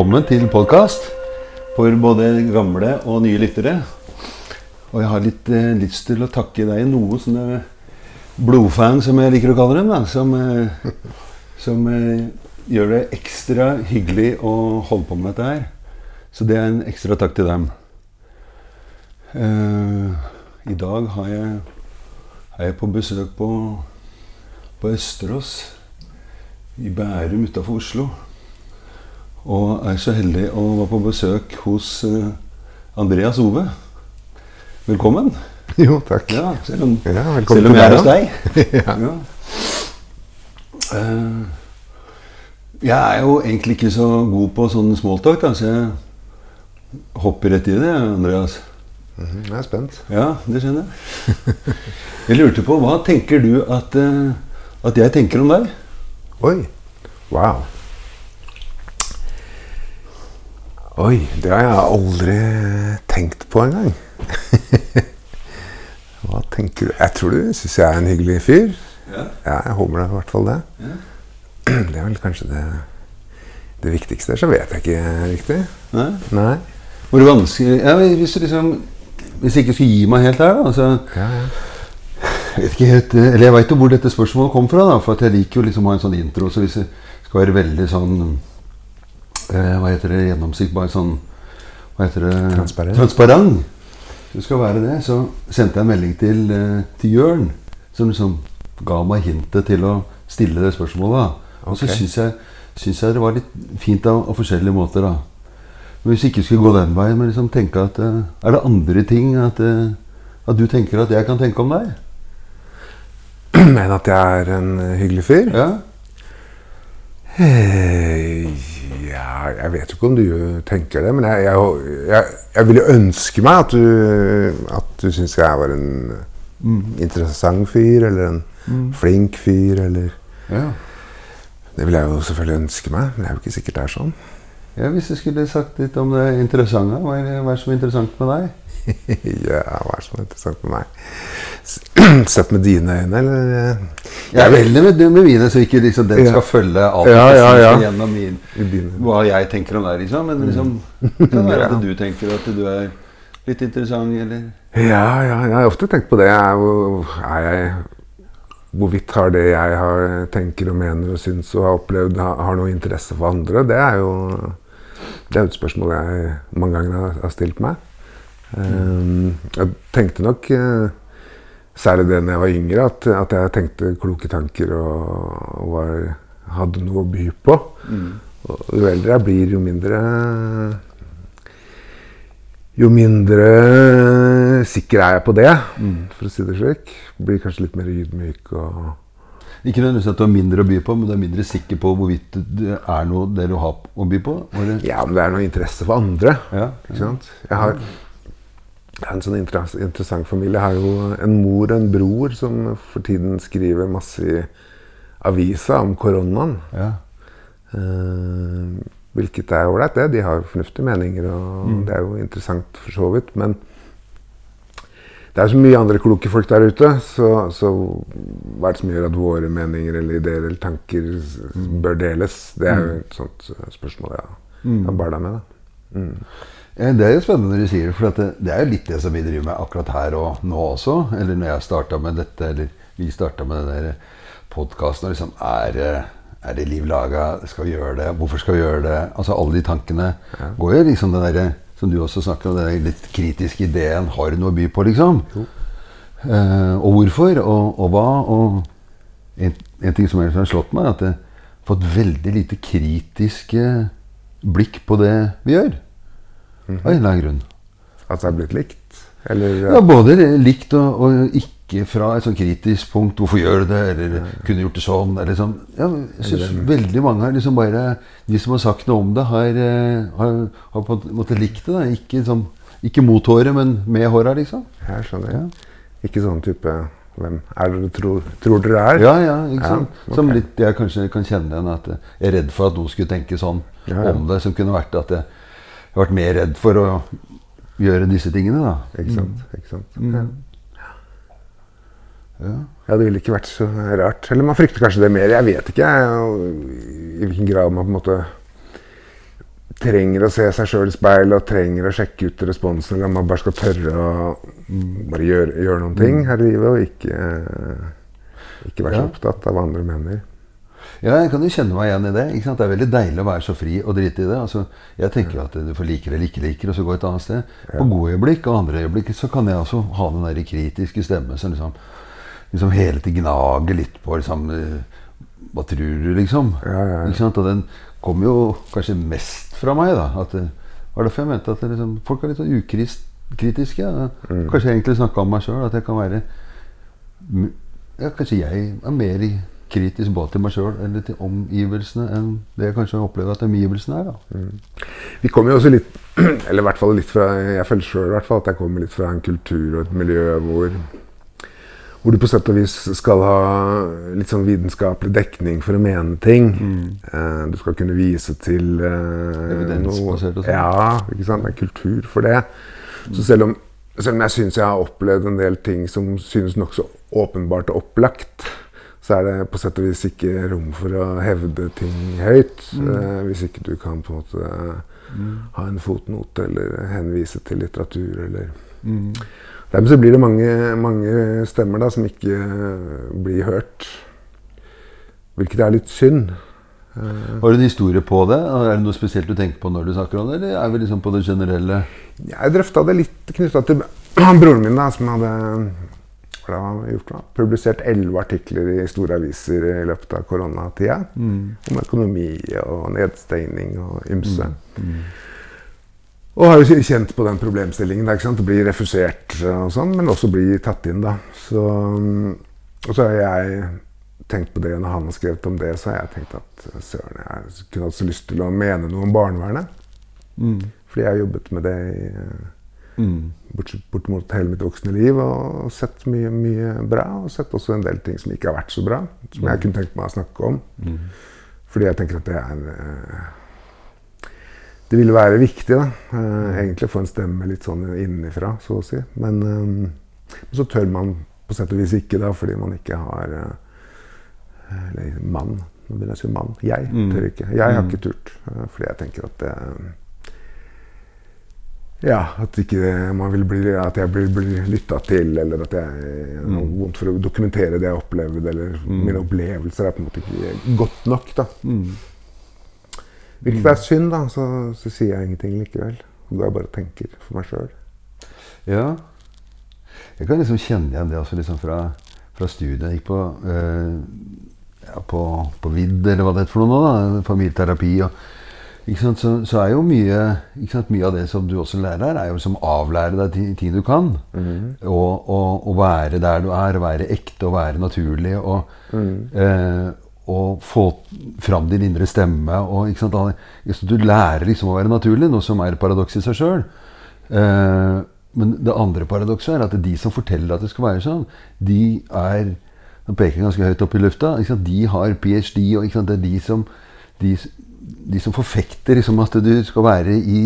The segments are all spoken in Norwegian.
Velkommen til podkast for både gamle og nye lyttere. Og jeg har litt eh, lyst til å takke deg, noe sånne blodfan, som jeg liker å kalle dem, da, som, eh, som eh, gjør det ekstra hyggelig å holde på med dette her. Så det er en ekstra takk til dem. Eh, I dag har jeg, er jeg på besøk på, på Østerås i Bærum utafor Oslo. Og er så heldig å være på besøk hos eh, Andreas Ove. Velkommen. Jo, takk. Ja, selv om, Ja, selv om jeg er hos deg. Ja. Ja. Eh, jeg er jo egentlig ikke så god på sånn smalltalk, så jeg hopper rett i det, Andreas. Mhm, Jeg er spent. Ja, det skjønner jeg. Jeg lurte på, hva tenker du at, eh, at jeg tenker om deg? Oi. Wow. Oi, det har jeg aldri tenkt på engang. Hva tenker du? Jeg tror du syns jeg er en hyggelig fyr. Ja. Ja, jeg håper det i hvert fall det. Ja. Det er vel kanskje det, det viktigste. Så vet jeg ikke riktig. Nei? Nei. Hvor vanskelig ja, Hvis du liksom Hvis jeg ikke skulle gi meg helt her, da altså, Ja, ja. Jeg vet ikke helt, eller jeg veit jo hvor dette spørsmålet kom fra. da, For at jeg liker jo liksom å ha en sånn intro. Så hvis det skal være veldig sånn Hva heter det? Gjennomsikt? Bare sånn Hva heter det? Transparent. Transparent. Det skal være det, så sendte jeg en melding til, eh, til Jørn. Som liksom ga meg hintet til å stille det spørsmålet. da. Og så Ok. syns jeg, syns jeg det var litt fint av, av forskjellige måter. da. Men hvis jeg ikke skulle gå den veien, men liksom tenke at eh, Er det andre ting at, eh, at du tenker at jeg kan tenke om deg? Men at jeg er en hyggelig fyr? Ja? Eh, Ja, jeg vet jo ikke om du tenker det, men jeg, jeg, jeg, jeg ville ønske meg at du, at du syns jeg var en interessant fyr, eller en flink fyr, eller ja. Det vil jeg jo selvfølgelig ønske meg, men det er jo ikke sikkert det er sånn. Ja, Hvis du skulle sagt litt om det interessante, hva er hva er det som er interessant med deg? ja, hva er det som er interessant med meg? Sett med dine øyne, eller? Jeg er veldig med, med mine, så ikke liksom den Ja. skal følge alt Ja, ja, ja. gjennom min, hva jeg tenker om deg, liksom. Men liksom, det kan være at du tenker at du er litt interessant, eller Ja, ja, jeg har ofte tenkt på det. Hvor, er jeg, hvorvidt har det jeg har, tenker og mener og syns og har opplevd, har, har noe interesse for andre? Det er jo det er et spørsmål jeg mange ganger har, har stilt meg. Um, jeg tenkte nok, eh, særlig det når jeg var yngre, at, at jeg tenkte kloke tanker og, og var, hadde noe å by på. Og jo eldre jeg blir, jo mindre jo mindre sikker er jeg på det, for å si det slik. Blir kanskje litt mer ydmyk og Ikke nødvendigvis at du har mindre å by på, men du er mindre sikker på hvorvidt det er noe det du har å by på? Eller? Ja, men det er noe interesse for andre. Ja, sant? Jeg har, jeg er en sånn interess interessant familie. Jeg har jo en mor og en bror som for tiden skriver masse i avisa om koronaen. Ja. Eh, hvilket er ålreit, det. De har jo fornuftige meninger, og det er jo interessant for så vidt. Men det er så mye andre kloke folk der ute, så, så hva er det som gjør at våre meninger eller ideer eller tanker bør deles? Det er jo et sånt eh, spørsmål jeg har barna med. da. Ja, Det er jo spennende når du sier det, for det, det er jo litt det som vi driver med akkurat her og nå også. Eller når jeg starta med dette, eller vi starta med den podkasten. Liksom, er, er det liv laga? Skal vi gjøre det? Hvorfor skal vi gjøre det? Altså Alle de tankene går jo liksom den derre som du også snakker om, den der litt kritiske ideen. Har du noe å by på, liksom? Eh, og hvorfor, og, og hva? Og en, en ting som har slått meg, er at jeg har fått veldig lite kritiske blikk på det vi gjør. Av en eller annen grunn. At det er blitt likt? Eller Ja, både likt og, og ikke fra et sånn kritisk punkt. 'Hvorfor gjør du det?' eller 'kunne gjort det sånn'. Eller sånn. Ja, jeg synes veldig mange har liksom bare De som har sagt noe om det, har, eh, har, har på en måte likt det. Da. Ikke, sånn, ikke mot håret, men med håra, liksom. Jeg skjønner. Ja. Ikke sånn type Hvem er dere tror, tror dere er? Ja, ja, ikke Ja, okay. Som litt jeg kanskje kan kjenne igjen. At jeg er redd for at noen skulle tenke sånn Ja, ja. om det. Som kunne vært at jeg har vært mer redd for å gjøre disse tingene. da. Ikke sant? Ikke sant? Mm. Ja. Ja. Ja, det ville ikke vært så rart. Eller man frykter kanskje det mer. Jeg vet ikke jeg, i hvilken grad man på en måte trenger å se seg sjøl i speilet og trenger å sjekke ut responsen. Eller man bare skal tørre å bare gjøre, gjøre noen ting her i livet og ikke, ikke være så opptatt av hva andre mener. Ja, jeg kan jo kjenne meg igjen i det. Det er veldig deilig å være så fri og drite i det. Altså, jeg tenker jo at du får like eller ikke liker, og så gå et annet sted. På gode øyeblikk og andre øyeblikk så kan jeg også ha den der kritiske stemmen som liksom, liksom hele tiden gnager litt på liksom, eh, Hva tror du, liksom? Ja, ja, ja. Og den kommer jo kanskje mest fra meg, da. At, det var derfor jeg mente at det liksom, folk er litt sånn ukritiske. Mm. Kanskje jeg egentlig snakka om meg sjøl. At jeg kan være ja, Kanskje jeg er mer i- kritisk både til meg sjøl eller til omgivelsene enn det jeg kanskje opplever at omgivelsene er. da. Vi kommer jo også litt Eller i hvert fall litt fra Jeg føler sjøl at jeg kommer litt fra en kultur og et miljø hvor hvor du på sett og vis skal ha litt sånn vitenskapelig dekning for å mene ting. Eh, du skal kunne vise til eh, sånn. Ja, ikke sant? Det er kultur for det. Så selv om, selv om jeg syns jeg har opplevd en del ting som synes nokså åpenbart og opplagt, så er det på sett og vis ikke rom for å hevde ting høyt. Eh, hvis ikke du kan på en måte ha en fotnote eller henvise til litteratur eller Dermed så blir det mange, mange stemmer da, som ikke eh, blir hørt. Hvilket er litt synd. Har du en historie på det? Er det noe spesielt du tenker på når du snakker om det, eller er vi liksom på det generelle? Jeg drøfta det litt knytta til broren min, da, som hadde har gjort da? publisert elleve artikler i store aviser i løpet av koronatida. Om økonomi og nedstengning og ymse. Og har jo kjent på den problemstillingen. Da, ikke sant? Bli refusert og sånn, men også bli tatt inn, da. Så, og så har jeg tenkt på det når han har skrevet om det, så har jeg tenkt at søren, jeg kunne hatt så lyst til å mene noe om barnevernet. Fordi jeg har jobbet med det i Mm. bortsett- bortimot hele mitt voksne liv og sett mye, mye bra. Og sett også en del ting som ikke har vært så bra, som jeg kunne tenkt meg å snakke om. Fordi jeg tenker at det er eh, Det ville være viktig, da. eh, Egentlig å få en stemme litt sånn innenfra, så å si. Men, eh, men så tør man på sett og vis ikke, da, fordi man ikke har Eller mann. Nå begynner jeg å si mann. Jeg Mm. tør ikke. Jeg har ikke turt. Fordi jeg tenker at det ja, at, bli, at jeg blir, blir lytta til, eller at jeg har noe vondt for å dokumentere det jeg har opplevd. Eller mine opplevelser er på en måte ikke godt nok. da. Hvilket er synd, da. Så, så sier jeg ingenting likevel. Da jeg bare tenker for meg sjøl. Ja. Jeg kan liksom kjenne igjen det også liksom fra, fra studiet. Jeg gikk på, øh, ja, på, på VID, eller hva det heter for noe nå. da, Familieterapi. og sant? Så, så er jo mye, ikke sant? mye av det som du også lærer her, er jo som avlære deg ti- ting du kan. og, og, og være der du er, være ekte og være naturlig. Og, eh, og få fram din indre stemme. Og, ikke sant? Du lærer liksom å være naturlig, noe som er et paradoks i seg sjøl. Eh, men det andre paradokset er at de som forteller at det skal være sånn, de er Nå peker ganske høyt opp i lufta. De har ph.d. og det er de som, de, de som forfekter liksom at du skal være i,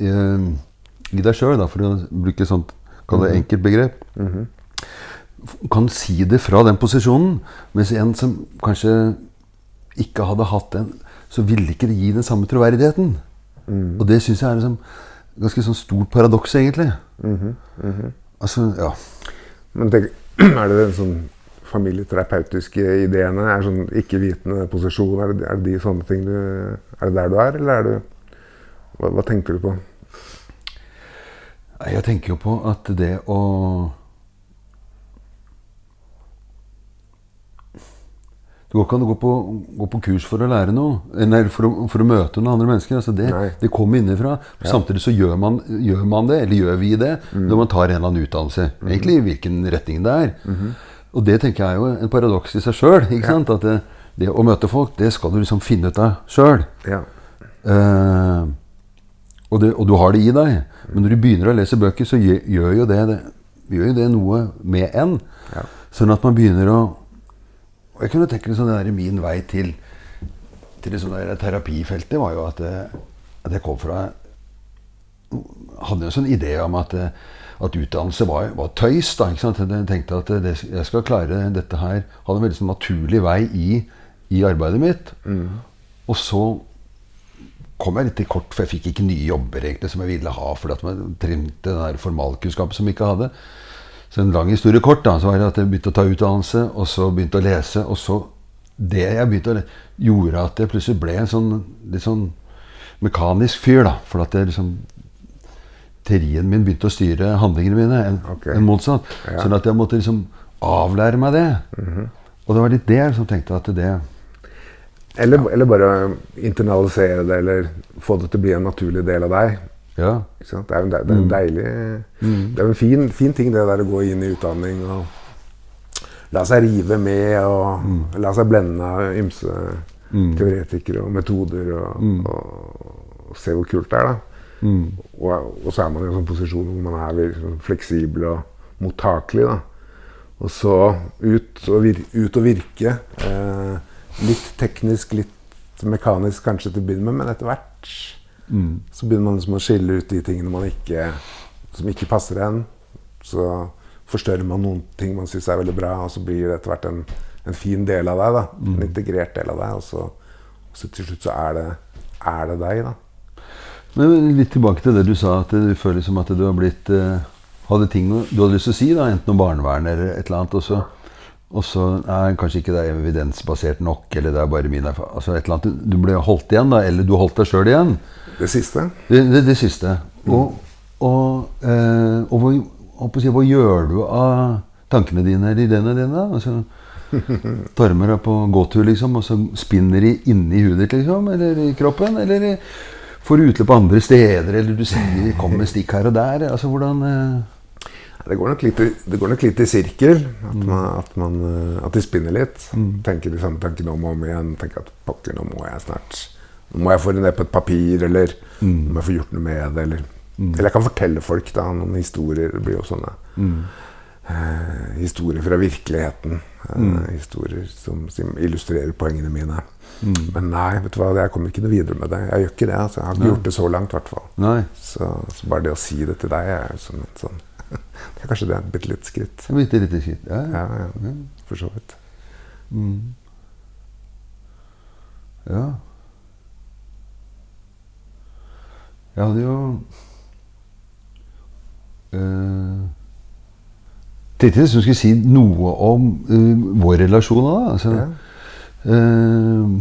eh, i deg sjøl, for å bruke et sånt kall det enkelt begrep. Kan si det fra den posisjonen. Mens en som kanskje ikke hadde hatt den, så ville ikke det gi den samme troverdigheten. Og det syns jeg er liksom ganske sånn stort paradoks, egentlig. Altså, ja. Men tenk, er det en sånn familieterapeutiske ideene? Er sånn ikke-vitende posisjon? Er det, er det de sånne ting du Er det der du er, eller er du Hva, hva tenker du på? Jeg tenker jo på at det å Det går ikke an å gå på, gå på kurs for å lære noe, eller for å, for å møte noen andre mennesker. Altså det, det kommer innenfra. Samtidig så gjør man, gjør man det, eller gjør vi det, når man tar en eller annen utdannelse. Egentlig i hvilken retning det er. Og det tenker jeg er jo en paradoks i seg sjøl. At det, det å møte folk, det skal du liksom finne ut av sjøl. Ja. Eh, og, og du har det i deg. Men når du begynner å lese bøker, så gjør, gjør, jo, det, det, gjør jo det noe med en. Ja. Sånn at man begynner å Og jeg kunne tenke meg sånn der, Min vei til, til det sånne terapifeltet var jo at, eh, at jeg kom fra Hadde en sånn idé om at, eh, at utdannelse var, var tøys. da, ikke sant? Jeg tenkte at det, jeg skal klare dette her Hadde en veldig sånn naturlig vei i, i arbeidet mitt. Og så kom jeg litt til kort, for jeg fikk ikke nye jobber egentlig som jeg ville ha. fordi at man trimte den der formalkunnskapen som jeg ikke hadde. Så en lang historie kort da, så var det at jeg begynte å ta utdannelse, og så begynte å lese. Og så det jeg begynte å lese, gjorde at jeg plutselig ble en sånn litt sånn mekanisk fyr. da, For at jeg liksom Teorien min begynte å styre handlingene mine enn okay. en motsatt. Ja. Sånn at jeg måtte liksom avlære meg det. Og det var litt det som tenkte at det Eller, eller bare internalisere det, eller få det til å bli en naturlig del av deg. Ja. Det er jo en, de- en deilig Det er jo en fin, fin ting det der å gå inn i utdanning og la seg rive med og la seg blende av ymse teoretikere og metoder og, og, og se hvor kult det er. da. Og, og så er man i en sånn posisjon hvor man er liksom fleksibel og mottakelig. da. Og så ut og, vir ut og virke. Eh, litt teknisk, litt mekanisk kanskje til å begynne med, men etter hvert så begynner man liksom å skille ut de tingene man ikke, som ikke passer en. Så forstørrer man noen ting man syns er veldig bra, og så blir det etter hvert en, en fin del av deg. da, En integrert del av deg. Og så, og så til slutt så er det, er det deg, da. Men litt tilbake til det du sa, at du føler som at du har blitt eh, Hadde ting du hadde lyst til å si, da, enten om barnevern eller et eller annet, og så, og så er kanskje ikke det er evidensbasert nok, eller det er bare min erfaring altså et eller annet, Du ble holdt igjen, da, eller du holdt deg sjøl igjen. Det siste. Det, det, det siste. Og, og, eh, og hva, si, hva gjør du av tankene dine eller ideene dine? Altså, Tarmer er på gåtur, liksom, og så spinner de inni hudet ditt, liksom? Eller i kroppen? Eller får utløp andre steder? Eller du sier kommer med stikk her og der? Altså, hvordan eh, Det går nok litt, det går nok litt i sirkel. At, man, at, man, eh, at de spinner litt. Tenker de samme tankene om og om igjen. Tenker at pokker, nå må jeg snart Nå må jeg få det ned på et papir, eller nå må jeg få gjort noe med det. Eller, eller jeg kan fortelle folk da, noen historier. Det blir jo sånne eh, historier fra virkeligheten. Eh, Historier som, som illustrerer poengene mine. Men nei, vet du hva, jeg kommer ikke noe videre med det. Jeg gjør ikke det. altså. Jeg har ikke gjort det så langt, i hvert fall. Så, så bare det å si det til deg er jo sånn Det er kanskje det er et bitte lite skritt. Bitte lite skritt. Ja, ja. Ja, for så vidt. ja. Jeg hadde jo uh, Tenkte jeg skulle si noe om uh, vår relasjon da. Altså, Ja. uh,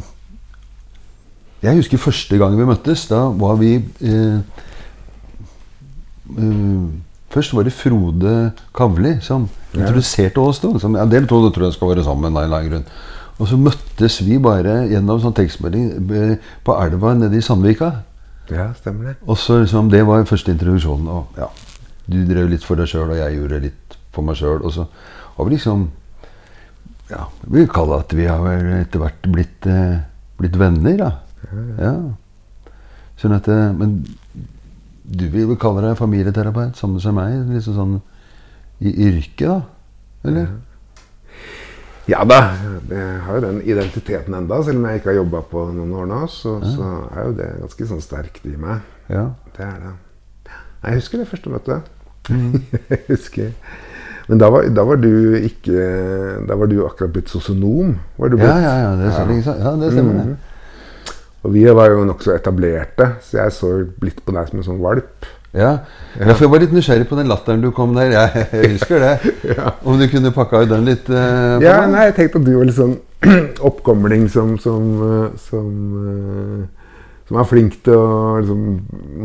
jeg husker første gang vi møttes. Da var vi uh, eh, Først var det Frode Kavli som Ja. introduserte oss to. Som, ja, dere to tror jeg skal være sammen. Nei, nei, grunn. Og så møttes vi bare gjennom sånn tekstmelding eh, på elva nede i Sandvika. Ja, stemmer det. Og så liksom, Det var første introduksjonen. Og ja, Du drev litt for deg sjøl, og jeg gjorde litt for meg sjøl. Og så har vi liksom Ja, vi vil kalle at vi har etter hvert blitt, eh, blitt venner, da. Ja. Sånn at eh, Men du vil vel kalle deg familieterapeut, samme som meg? Liksom sånn i yrket, da? Eller? Ja da, jeg har jo den identiteten enda, selv om jeg ikke har jobba på noen år nå. Så, så er jo det ganske sånn sterkt i meg. Ja. Det er det. Jeg husker det første møtet. jeg husker Men da var, da var du ikke Da var du akkurat blitt sosionom. Var du blitt? ja, ja, det, er lenge siden. ja, det stemmer. det. Og vi var jo nokså etablerte, så jeg så blitt på deg som en sånn valp. Ja. ja, for jeg var litt nysgjerrig på den latteren du kom der. Jeg, jeg husker det. Om du kunne pakka ut den litt Uh, Ja, meg? nei, jeg tenkte at du var litt sånn oppkomling som som, eh, som, eh, som er flink til å liksom,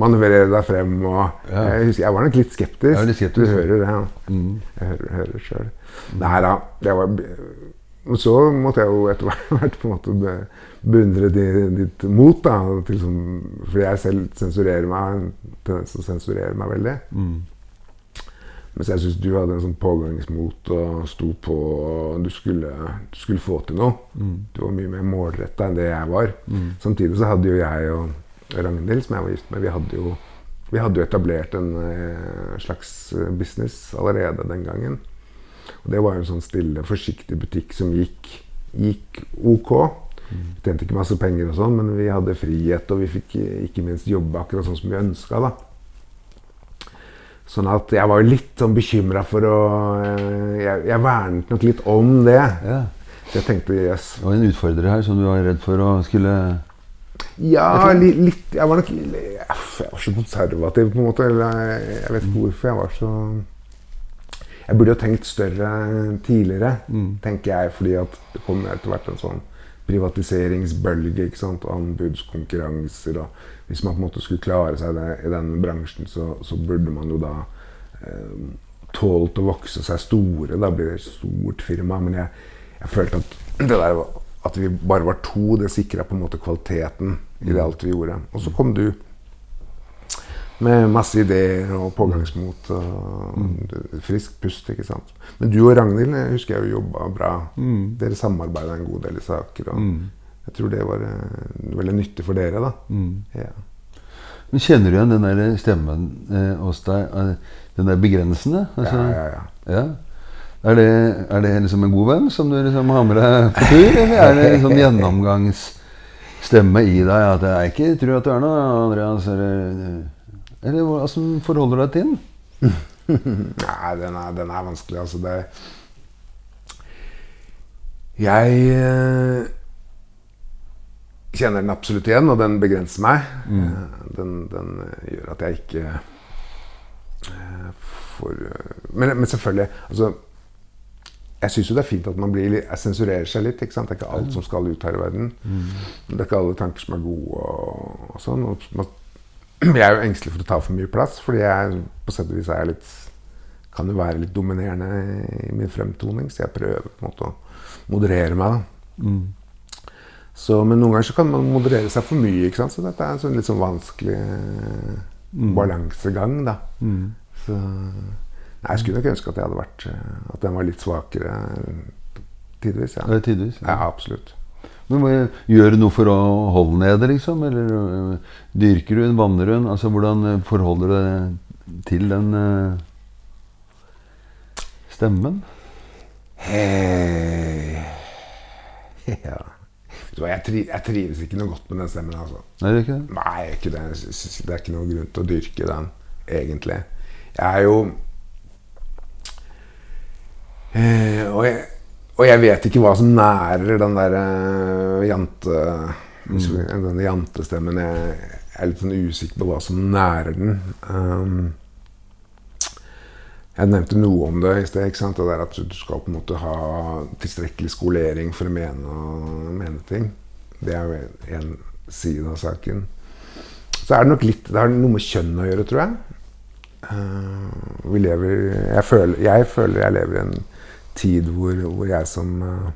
manøvrere deg frem. Og Ja. jeg, husker, jeg var nok litt skeptisk. Litt skeptisk. Du hører det, ja. Mm. Jeg hører, hører det sjøl. Nei da. Det var, så måtte jeg jo etter hvert på en måte beundre di- ditt mot. da, til som, Fordi jeg selv sensurerer meg, har en tendens til å sensurere meg veldig. Mm. Mens jeg syns du hadde en sånn pågangsmot og sto på og du skulle, du skulle få til noe. Du var mye mer målretta enn det jeg var. Samtidig så hadde jo jeg og Ragnhild, som jeg var gift med, vi hadde jo, vi hadde jo etablert en eh, slags eh, business allerede den gangen. Og det var jo en sånn stille, forsiktig butikk som gikk, gikk ok. Vi tjente ikke masse penger, og sånn, men vi hadde frihet, og vi fikk eh, ikke minst jobbe akkurat sånn som vi ønska. Sånn at jeg var litt sånn bekymra for å eh, jeg, jeg vernet nok litt om det. Ja. Så jeg tenkte yes. Det var en utfordrer her som du var redd for å skulle Ja, li, litt Jeg var nok Jeg var så konservativ, på en måte. Jeg, vet ikke hvorfor jeg var så Jeg burde jo tenkt større tidligere, Mm. tenker jeg. Fordi at det kom etter hvert en sånn privatiseringsbølge. ikke sant, og Anbudskonkurranser. og Hvis man på en måte skulle klare seg det, i den bransjen, så, så burde man jo da eh, tålt å vokse seg store. Da blir det et stort firma. Men jeg, jeg følte at det der at vi bare var to, det sikra på en måte kvaliteten i det alt vi gjorde. Og så kom du med masse ideer og pågangsmot og frisk pust. ikke sant? Men du og Ragnhild jeg husker jeg jo jobba bra. Mm. Dere samarbeida en god del i saker. og Jeg tror det var eh, veldig nyttig for dere. da. Mm. Ja. Men kjenner du igjen den der stemmen eh, hos deg? eh, Den der begrensende? Altså, Ja, ja, ja. ja. Er det, er det liksom en god venn som du liksom har med deg på tur? Eller er det en sånn gjennomgangsstemme i deg at jeg ikke tror at du er noe, Andreas? Eller, eller hvordan forholder du deg til den? Nei, den er, den er vanskelig. Altså, det Jeg eh, kjenner den absolutt igjen, og den begrenser meg. Mm. Den, den eh, gjør at jeg ikke eh, får eh, men, men selvfølgelig altså, Jeg syns jo det er fint at man blir litt, jeg sensurerer seg litt. Ikke sant? Det er ikke alt som skal ut her i verden. Det er ikke alle tanker som er gode. og, og sånn. Og man, jeg er jo engstelig for å ta for mye plass, fordi jeg på sett og vis er litt kan jo være litt dominerende i min fremtoning, så jeg prøver på en måte å moderere meg. da. Så, men noen ganger så kan man moderere seg for mye, ikke sant? så dette er en sånn litt sånn vanskelig mm. balansegang. da. Så, nei, jeg skulle nok ønske at jeg hadde vært eh, At den var litt svakere tidvis. Ja, det tidvis? ja absolutt. Men jeg gjøre noe for å holde ned nede, liksom? Eller øh, dyrker du den, vanner du den? Altså, hvordan forholder du deg til den uh, stemmen? Hei. Ja. Jeg, tri jeg trives ikke noe godt med den stemmen. altså. Nei, det er ikke det? Nei, ikke det. Det er ikke noen grunn til å dyrke den, egentlig. Jeg er jo eh, og, jeg, og jeg vet ikke hva som nærer den der eh, jante... Denne jantestemmen. Jeg, jeg er litt sånn usikker på hva som nærer den. Um, jeg nevnte noe om det i sted. ikke sant? Det der at du skal på en måte ha tilstrekkelig skolering for å mene, mene ting. Det er jo en side av saken. Så er det nok litt Det har noe med kjønn å gjøre, tror jeg. Uh, vi lever jeg føler, jeg føler jeg lever i en tid hvor, hvor jeg som uh,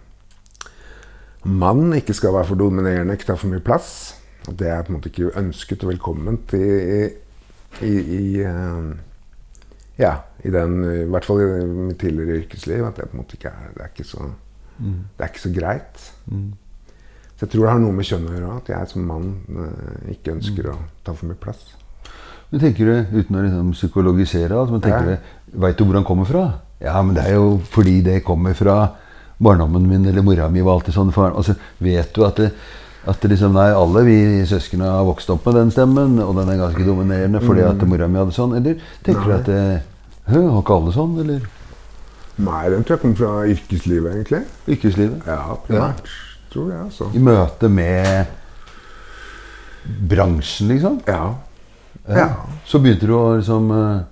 mann ikke skal være for dominerende, ikke ta for mye plass. At det er på en måte ikke ønsket og velkomment i, i, i eh, ja, i den, i hvert fall i mitt tidligere yrkesliv. At det på en måte ikke er, det er, ikke, så, det er ikke så greit. Så jeg tror det har noe med kjønn å gjøre. At jeg som mann eh, ikke ønsker å ta for mye plass. Men tenker du, uten å liksom psykologisere alt, men tenker Ja. du, Veit du hvor han kommer fra? Ja, men det er jo fordi det kommer fra barndommen min eller mora mi. var alltid sånn. For, altså, vet du at det, at det liksom, nei, alle vi søsknene har vokst opp med den stemmen, og den er ganske dominerende fordi at mora mi hadde sånn? Eller tenker du at det, Hø, har ikke alle sånn? Eller Nei, den tror jeg kommer fra yrkeslivet, egentlig. yrkeslivet? Ja, primært. Tror jeg, altså. I møte med bransjen, liksom? Ja. Ja. Så begynte du å liksom eh,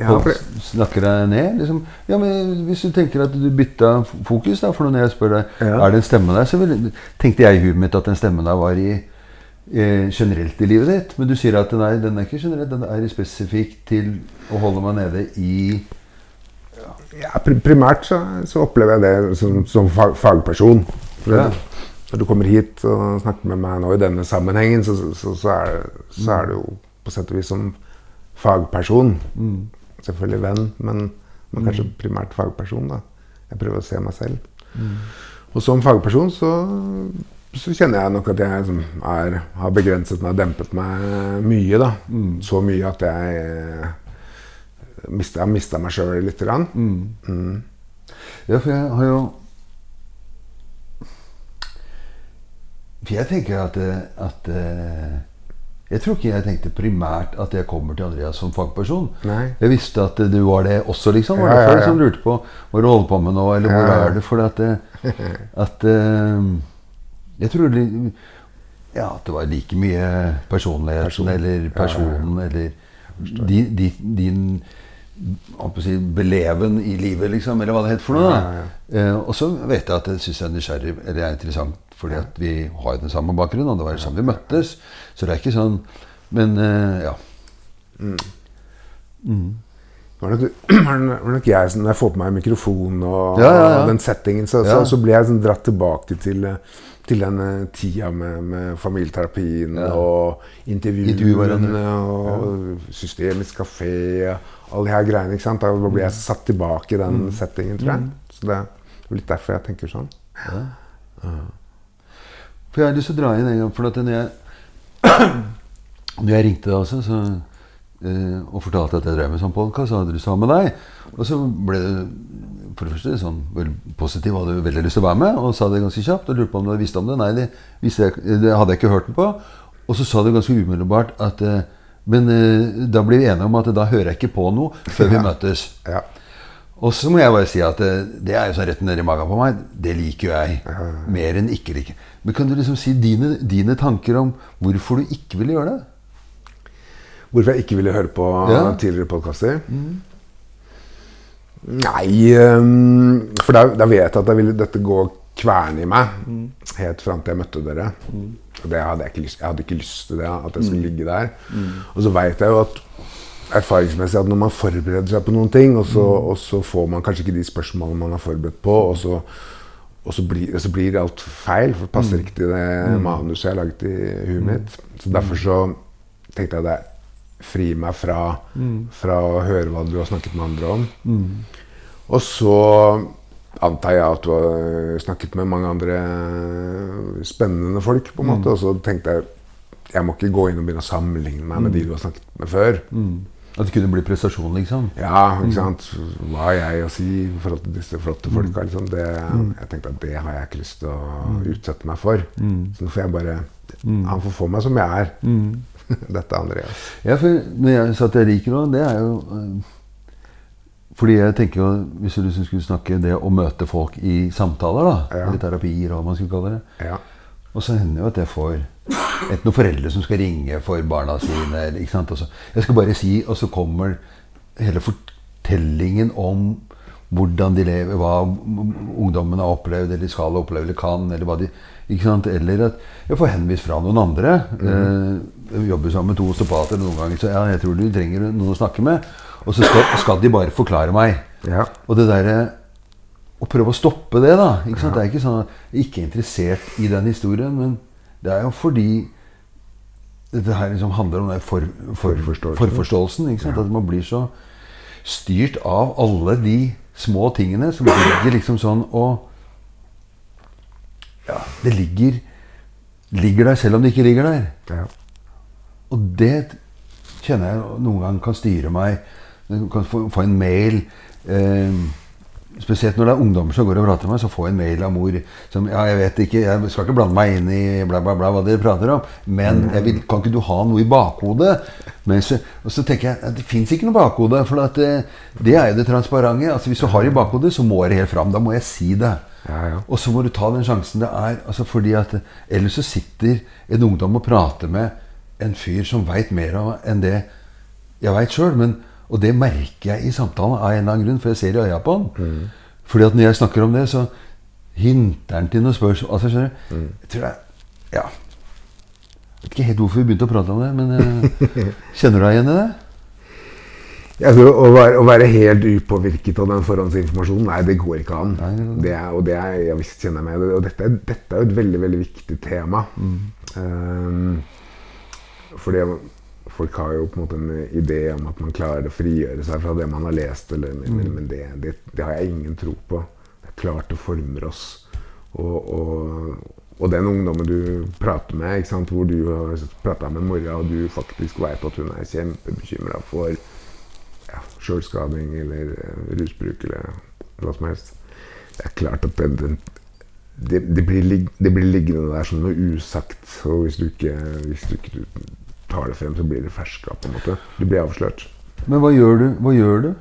ja for snakker deg ned? Liksom. Ja, men Hvis du tenker at du bytta fokus da, For når jeg spør deg Ja. er det en stemme der, så tenkte jeg i huet mitt at den stemmen der var i generelt i livet ditt. Men du sier at nei, den er ikke generelt, den er spesifikk til å holde meg nede i ja, pri- primært så, så opplever jeg det som, som fag, fagperson. Ja. Når du kommer hit og snakker med meg nå i denne sammenhengen, så, så, så, er, så er det jo på sett og vis som fagperson. Selvfølgelig venn, men, men kanskje primært fagperson. da. Jeg prøver å se meg selv. Og som fagperson så, så kjenner jeg nok at jeg liksom er, har begrenset meg og dempet meg mye. da. Så mye at jeg eh, har mista meg sjøl lite grann. Ja, for jeg har jo For jeg tenker at, at eh, Jeg tror ikke jeg tenkte primært at jeg kommer til Andreas som fagperson. Nei. Jeg visste at du var det også, liksom. Var Ja, det ja, folk ja. som lurte på hva du holder på med nå, eller hvor Ja, ja. er du? For at, at eh, Jeg tror det- Ja, at det var like mye personligheten Person. eller personen eller din, din, din si, beleven i livet, liksom, eller hva det heter for noe. Ja, ja, Eh, og så vet jeg at det syns jeg er nysgjerrig, eller er interessant, fordi at vi har den samme bakgrunnen, og det var sånn vi møttes. Så det er ikke sånn Men eh, ja. Det var nok, var nok jeg som Når jeg får på meg mikrofon og, Ja, ja, ja. og den settingen, så, Ja. så, så blir jeg sånn dratt tilbake til, eh, til den eh, tida med, med familieterapien Ja. og Intervjue intervjuene og og Systemisk kafé og alle de her greiene. ikke sant? Da blir jeg satt tilbake i den settingen, tror jeg. Så det er litt derfor jeg tenker sånn. For jeg har lyst til å dra inn en gang, for at når jeg, når jeg ringte deg også, så, eh, og fortalte at jeg drev med sånn podkast, så hadde du sammen med deg. Og så ble det for det første sånn veldig positiv, hadde veldig lyst til å være med, og sa det ganske kjapt. Og lurte på om du visste om det. Nei, det, visste jeg, det hadde jeg ikke hørt den på. Og så sa du ganske umiddelbart at eh, Men eh, da blir vi enige om at da hører jeg ikke på noe før vi møtes. Ja. Og så må jeg bare si at det, det er jo sånn rett ned i magen på meg. Det liker jo jeg. Mer enn ikke liker. Men kan du liksom si dine, dine tanker om hvorfor du ikke ville gjøre det? Hvorfor jeg ikke ville høre på Ja. tidligere podkaster? Nei um, For da, da vet jeg at da ville dette gå kverne i meg helt fram til jeg møtte dere. Og det hadde jeg, lyst, jeg hadde ikke lyst til det, at jeg skulle ligge der. Og så veit jeg jo at erfaringsmessig at når man forbereder seg på noen ting, og så, og så får man kanskje ikke de spørsmålene man er forberedt på, og så, og så, blir, så blir alt feil, for det passer ikke til det manuset jeg har laget i huet mitt. Så derfor så tenkte jeg det fri meg fra, fra å høre hva du har snakket med andre om. Og så antar jeg at du har snakket med mange andre spennende folk, på en måte. Og så tenkte jeg jeg må ikke gå inn og begynne å sammenligne meg med de du har snakket med før. At det kunne bli prestasjon, liksom? Ja, ikke sant? Hva har jeg å si i forhold til disse flotte folka? Liksom? Det, Jeg tenkte at det har jeg ikke lyst til å utsette meg for. Så nå får jeg bare Han får få meg som jeg er. Dette Andreas. Ja, for når jeg sa at jeg liker noe, det er jo eh, Fordi jeg tenker jo, Hvis du liksom skulle snakke det å møte folk i samtaler, da, Ja. eller terapier, hva man skulle kalle det Ja. Og så hender det jo at jeg får enten noen foreldre som skal ringe for barna sine. Eller, ikke sant? Så, jeg skal bare si, og så kommer hele fortellingen om hvordan de lever, hva ungdommen har opplevd, eller skal oppleve, eller kan. eller hva de? Eller at jeg får henvist fra noen andre. Eh, jeg jobber sammen med to osteopater noen ganger, så ja, jeg tror du trenger noen å snakke med. Og så skal, skal de bare forklare meg. Ja. Og det derre Å prøve å stoppe det, da. Ikke sant? Det er ikke sånn at jeg ikke er interessert i den historien, men det er jo fordi dette her liksom handler om den for, for, Forforståelsen. forforståelsen. Ikke sant? At man blir så styrt av alle de små tingene som ligger liksom sånn og Ja, det ligger ligger der selv om det ikke ligger der. ja. Og det kjenner jeg noen gang kan styre meg. Kan få, få en mail eh, Spesielt når det er ungdommer som går og prater med meg, så får jeg en mail av mor som Ja, jeg vet ikke, jeg skal ikke blande meg inn i bla, bla, bla hva dere prater om, men vil, kan ikke du ha noe i bakhodet? Så, og så tenker jeg at det fins ikke noe bakhode, for at det, det er jo det transparente. Altså Hvis du har i bakhodet, så må det helt fram. Da må jeg si det. Ja, ja. Og så må du ta den sjansen det er. Altså fordi at Ellers så sitter en ungdom og prater med en fyr som veit mer av enn det jeg veit sjøl. Og det merker jeg i samtalen av en eller annen grunn, for jeg ser i øya på han. Fordi at når jeg snakker om det, så hinter han til noen spørsmål. Altså, skjønner du? Jeg tror det Ja. Jeg vet ikke helt hvorfor vi begynte å prate om det, men eh, kjenner du deg igjen i det? Tror å være, å være helt upåvirket av den forhåndsinformasjonen, nei, det går ikke an. Nei, det er, og det er, jeg visst kjenner med, og dette, dette er jo et veldig veldig viktig tema. Um, fordi folk har jo på en måte en idé om at man klarer å frigjøre seg fra det man har lest, eller, men, men, men det, det, det har jeg ingen tro på. Det er klart det former oss. Og, og, og den ungdommen du prater med, hvor du har prata med mora, og du faktisk veit at hun er kjempebekymra for sjølskading eller eh, rusbruk eller hva som helst. Det er klart at det, det, det, blir, det blir liggende der som noe usagt. Og hvis du ikke, hvis du ikke tar det frem, så blir det ferska. på en måte. Du blir avslørt. Men hva gjør du? Hva gjør du?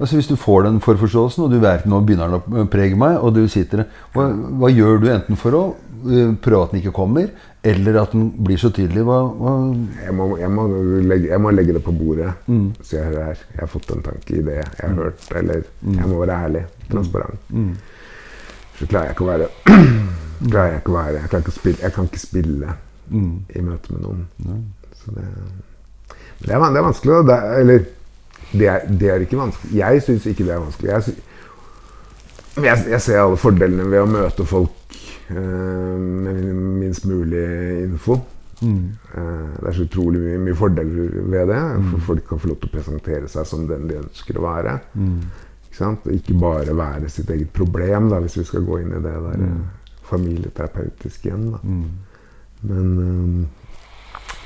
Altså Hvis du får den forforståelsen, og du vet nå begynner den å prege meg, og du sitter hva, hva gjør du enten for å øh, prøve at den ikke kommer, Eller at den blir så tydelig. Hva, hva Jeg må, jeg, må legge, jeg må legge det på bordet. Så jeg, hører, her. jeg har fått en tanke i det jeg har hørt. Eller jeg må være ærlig. Transparent. Så klarer jeg ikke å være klarer jeg ikke å være Jeg, klarer ikke å spille, jeg kan ikke spille i møte med noen. Så det, det, er, det er vanskelig. Det, er- eller det er, det er ikke vanskelig. Jeg syns ikke det er vanskelig. Jeg, jeg, ser alle fordelene ved å møte folk med minst mulig info. Mm. det er så utrolig mye, mye fordeler ved det. For folk kan få lov til å presentere seg som den de ønsker å være. Ikke sant? Ikke bare være sitt eget problem, da, hvis vi skal gå inn i det der mm. familieterapeutiske igjen. Da. Men um,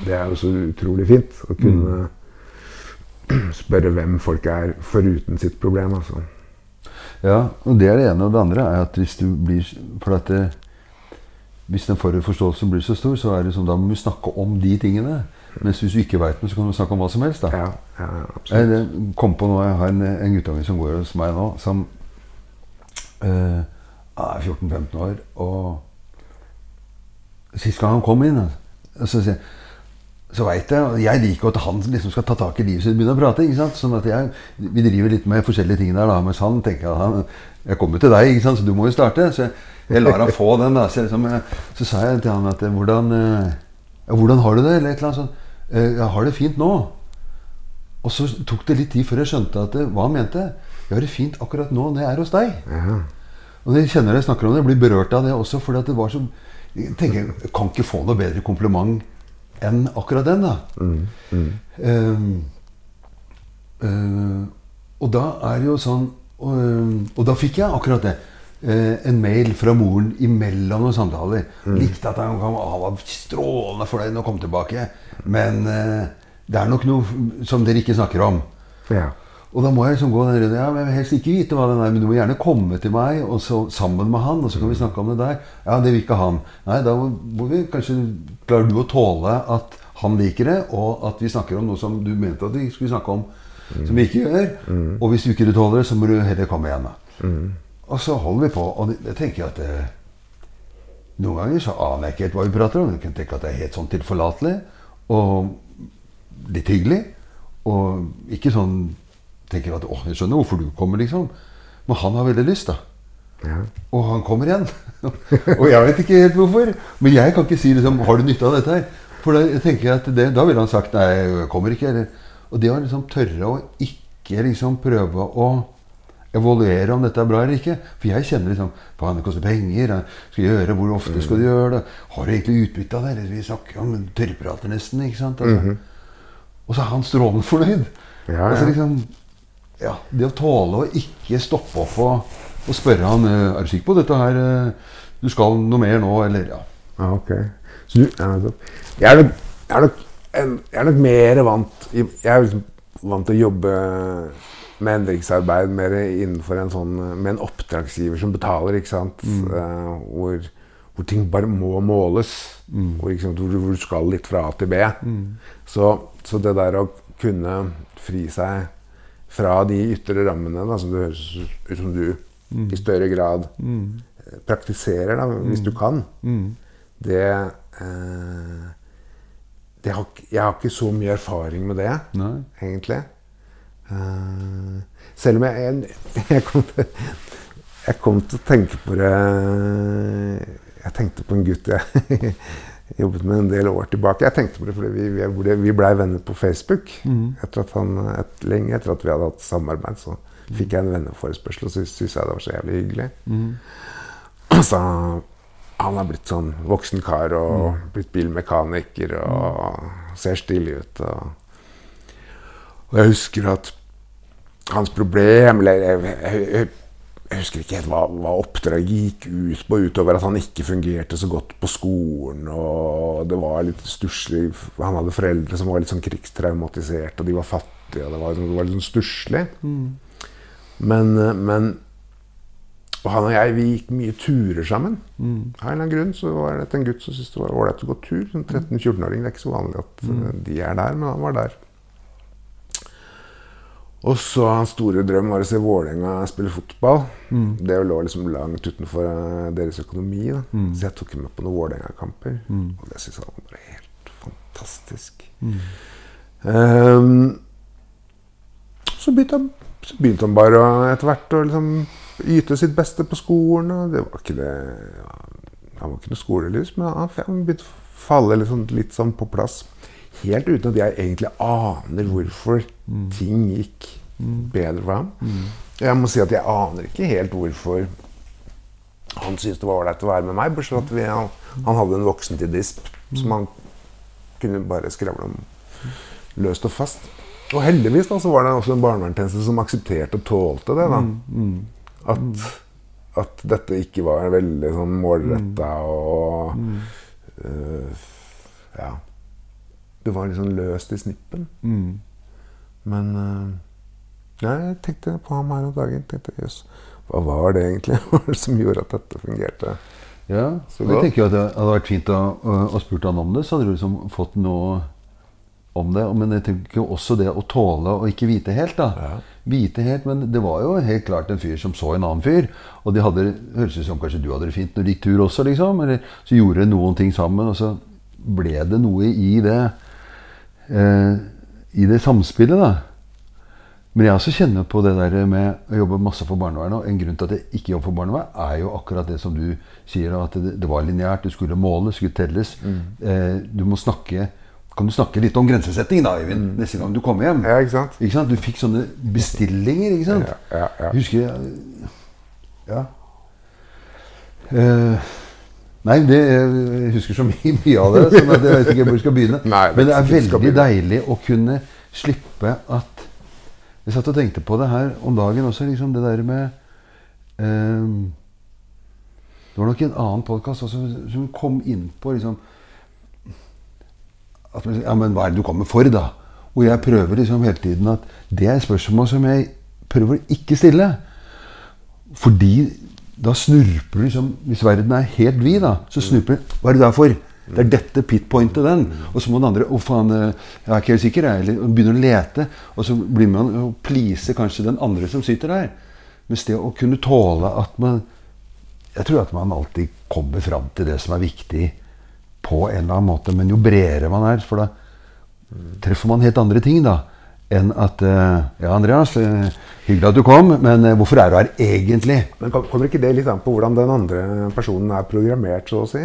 det er jo så utrolig fint å kunne spørre hvem folk er foruten sitt problem. altså. Ja, og det er det ene. Og det andre er at hvis du blir For at det, hvis den forståelsen blir så stor, så er det som, da må vi snakke om de tingene. Mens hvis du ikke veit noe, så kan du snakke om hva som helst. da. Ja, ja absolutt. Jeg kom på nå, jeg har en, en guttunge som går hos meg nå, som eh, er 14-15 år. Og sist gang han kom inn, så, sier jeg- så veit jeg og Jeg liker at han liksom skal ta tak i livet sitt og begynne å prate. ikke sant? Sånn at jeg, Vi driver litt med forskjellige ting der, da, mens han tenker at han, jeg kommer til deg, ikke sant? så du må jo starte. Så jeg, jeg lar han få den. da, Så, liksom, jeg, så sa jeg til han at eh, hvordan, eh, ja, hvordan har du det? Eller et eller annet sånt. «Eh, Jeg har det fint nå. Og så tok det litt tid før jeg skjønte at hva han mente. Jeg har det fint akkurat nå når jeg er hos deg. Ja. Og jeg kjenner jeg snakker om det, jeg blir berørt av det også. For det var så Jeg tenker, jeg kan ikke få noe bedre kompliment enn akkurat den, da. Ehm, eh, og da er det jo sånn Og, eh, og da fikk jeg akkurat det. Eh, en mail fra moren imellom noen samtaler. Likte at han, han var strålende fornøyd å komme tilbake. Men eh, det er nok noe som dere ikke snakker om. ja. Og da må jeg liksom gå den runden. Ja, jeg vil helst ikke vite hva den er, men du må gjerne komme til meg og så, sammen med han, og så kan vi snakke om det der. Ja, det vil ikke han. Nei, da må vi kanskje Klarer du å tåle at han liker det, og at vi snakker om noe som du mente at vi skulle snakke om, som vi ikke gjør? Og hvis du ikke tåler det, så må du heller komme igjen, da. Og så holder vi på. Og jeg tenker at det, noen ganger så aner jeg ikke helt hva vi prater om. Jeg kan tenke at det er helt sånn tilforlatelig og litt hyggelig. Og ikke sånn tenker at 'Å, jeg skjønner hvorfor du kommer', liksom. Men han har veldig lyst, da. ja. Og han kommer igjen. og jeg vet ikke helt hvorfor. Men jeg kan ikke si liksom 'Har du nytte av dette her?' For da tenker jeg at det, da ville han sagt 'Nei, jeg kommer ikke'. Eller. Og det å liksom tørre å ikke liksom prøve å evaluere om dette er bra eller ikke. For jeg kjenner liksom Faen, det koster penger. jeg Skal gjøre, Hvor ofte skal du gjøre det? Har du egentlig utbytte av det? Vi snakker om tørrprater nesten. ikke sant? Altså. Og så er han strålende fornøyd. Ja, Altså liksom ja, Det å tåle å ikke stoppe opp og, og spørre han eh, Er du sikker på dette her eh, Du skal noe mer nå, eller ja. Ja, ok. Så du, ja, jeg, er nok, jeg, er nok, jeg er nok mer vant Jeg er liksom vant til å jobbe med endringsarbeid mer innenfor en sånn med en oppdragsgiver som betaler, ikke sant. Eh, hvor, hvor ting bare må måles. Hvor, ikke sant, hvor, hvor du skal litt fra A til B. Så, så det der å kunne fri seg fra de ytre rammene, da, som det høres ut som du i større grad mm. praktiserer, da, hvis du kan, det eh, det har, Jeg har ikke så mye erfaring med det, Nei. egentlig. Eh, selv om jeg, jeg, jeg, kom til, jeg kom til å tenke på det Jeg tenkte på en gutt jeg jobbet med en del år tilbake. Jeg tenkte på det fordi vi, vi, vi blei venner på Facebook. Etter at han, et, lenge etter at vi hadde hatt samarbeid, så fikk jeg en venneforespørsel, og så syntes jeg det var så jævlig hyggelig. Så han har blitt sånn voksen kar og blitt bilmekaniker og ser stilig ut. Og, og jeg husker at hans problem eller jeg, jeg, jeg, jeg husker ikke helt hva, hva oppdraget gikk ut på, utover at han ikke fungerte så godt på skolen. Og det var litt stusslig. Han hadde foreldre som var litt sånn krigstraumatiserte, og de var fattige. og Det var, det var litt sånn stusslig. Men, eh, men og han og jeg vi gikk mye turer sammen. Av en eller annen grunn så var dette en gutt som syntes det var ålreit å gå tur. En 13-14-åring. Det er ikke så vanlig at mm. de er der, men han var der. Og så hans store drøm var å se Vålerenga spille fotball. Det lå liksom langt utenfor eh, deres økonomi. Da. Så jeg tok ham med på noen Vålerenga-kamper. Og det syntes han var bare helt fantastisk. Um, så, begynte han, så begynte han bare etter hvert å liksom yte sitt beste på skolen. Og det var ikke det Han var ikke noe skolelys, men han, han begynte å falle litt sånn, litt sånn på plass. Helt uten at jeg egentlig aner hvorfor ting gikk bedre for ham. Jeg må si at jeg aner ikke helt hvorfor han syntes det var ålreit å være med meg. Bortsett at vi, han, han hadde en voksen til disp som han kunne bare skravle om løst og fast. Og heldigvis da, så var det også en barnevernstjeneste som aksepterte og tålte det. da. At, at dette ikke var veldig sånn målretta og uh, Ja. Det var litt sånn løst i snippen. Men øh, ja, jeg tenkte på ham her om dagen. tenkte, Jøss, hva var det egentlig Hva var det som gjorde at dette fungerte? Ja, Så og jeg tenker jo at det hadde vært fint å, å, spurt han om det, så hadde du liksom fått noe om det. Men jeg tenker også det å tåle å ikke vite helt, da. Ja. Vite helt, Men det var jo helt klart en fyr som så en annen fyr. Og de hadde, høres ut som kanskje du hadde det fint når du gikk tur også, liksom. Eller så gjorde de noen ting sammen, og så ble det noe i det eh, I det samspillet, da. Men jeg også kjenner på det der med å jobbe masse for barnevernet. Og en grunn til at jeg ikke jobber for barnevern, er jo akkurat det som du sier, at det, det var lineært. Du skulle måles, skulle telles. Eh, du må snakke Kan du snakke litt om grensesetting, da, Øyvind, neste gang du kommer hjem? Ja, ikke sant? Ikke sant? Du fikk sånne bestillinger, ikke sant? Ja, ja, ja. Husker jeg- Ja. Eh, nei, det, jeg husker så mye, mye av det, sånn at jeg vet ikke hvor jeg skal begynne. Nei, Men det er veldig deilig å kunne slippe at Jeg satt og tenkte på det her om dagen også, liksom det der med um, Det var nok en annen podkast som kom inn på liksom at, Ja, men hva er det du kommer for, da? Og jeg prøver liksom hele tiden at det er spørsmål som jeg prøver å ikke stille. Fordi da snurper du liksom Hvis verden er helt vid, da, så snurper du Hva er du der for? Det er dette pitpointet, den. Og så må den andre Å, faen, eh, jeg er ikke helt sikker, jeg. Eller begynner å lete. Og så blir man og pleaser kanskje den andre som sitter der. Mens det å kunne tåle at man Jeg tror at man alltid kommer fram til det som er viktig på en eller annen måte. Men jo bredere man er, for da treffer man helt andre ting, da. Enn at eh, Ja, Andreas, eh, hyggelig at du kom, men eh, hvorfor er du her egentlig? Men kommer ikke det litt an på hvordan den andre personen er programmert, så å si?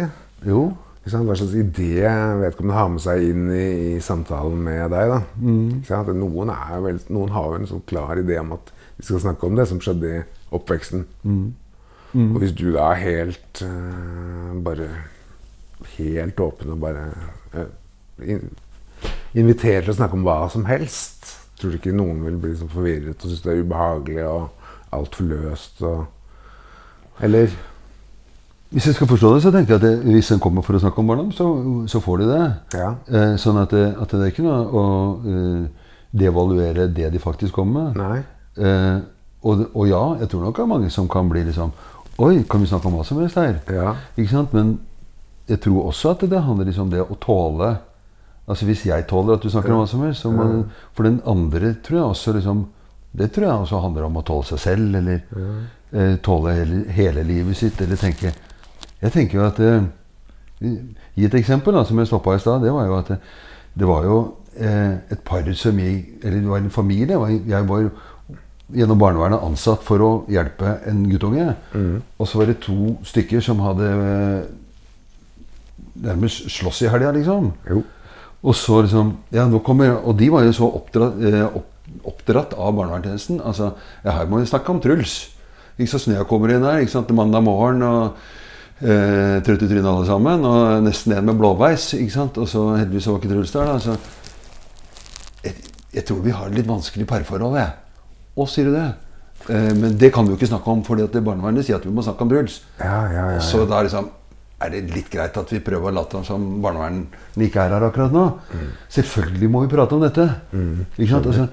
Jo. Hva slags idé vedkommende har med seg inn i, i samtalen med deg. da. Mm. Noen, er vel, noen har vel en sånn klar idé om at vi skal snakke om det som skjedde i oppveksten. Og hvis du da er helt uh, bare helt åpen og bare in, inviterer til å snakke om hva som helst, tror du ikke noen vil bli så forvirret og synes det er ubehagelig og altfor løst? og... Eller Hvis jeg skal forstå det, så tenker jeg at det, hvis en kommer for å snakke om barndom, så, så får de det. Ja. Eh, sånn at det, at det er ikke noe å uh, devaluere det de faktisk kommer med. Eh, og, og ja, jeg tror nok det er mange som kan bli liksom Oi, kan vi snakke om hva som helst her? Ja. Ikke sant? Men jeg tror også at det handler liksom om det å tåle Altså Hvis jeg tåler at du snakker om hva som helst så For den andre tror jeg også liksom Det tror jeg også handler om å tåle seg selv, eller eh, tåle hele, hele livet sitt, eller tenke Jeg tenker jo at eh, Gi et eksempel da, som jeg stoppa i stad. Det var jo at det, det var jo eh, et par som gikk Eller det var en familie. Jeg var, gjennom barnevernet ansatt for å hjelpe en guttunge. Og så var det to stykker som hadde eh, nærmest slåss i helga, liksom. Jo. Og så liksom Ja, nå kommer Og de var jo så oppdratt, eh, opp, oppdratt av barnevernstjenesten. Altså, ja, her må vi snakke om Truls. Ikke så Snøa kommer inn her ikke sant, mandag morgen og eh, trøtte trynet alle sammen. Og nesten en med blåveis. ikke sant, Og så heldigvis var ikke Truls der. da, så jeg, jeg tror vi har et litt vanskelig parforhold, jeg. Å, sier du det? Eh, men det kan vi jo ikke snakke om, fordi at barnevernet sier at vi må snakke om Truls. Ja, ja, ja. Så da liksom, er det litt greit at vi prøver å late som barnevernet ikke er her akkurat nå. Selvfølgelig må vi prate om dette. Ikke sant? Altså,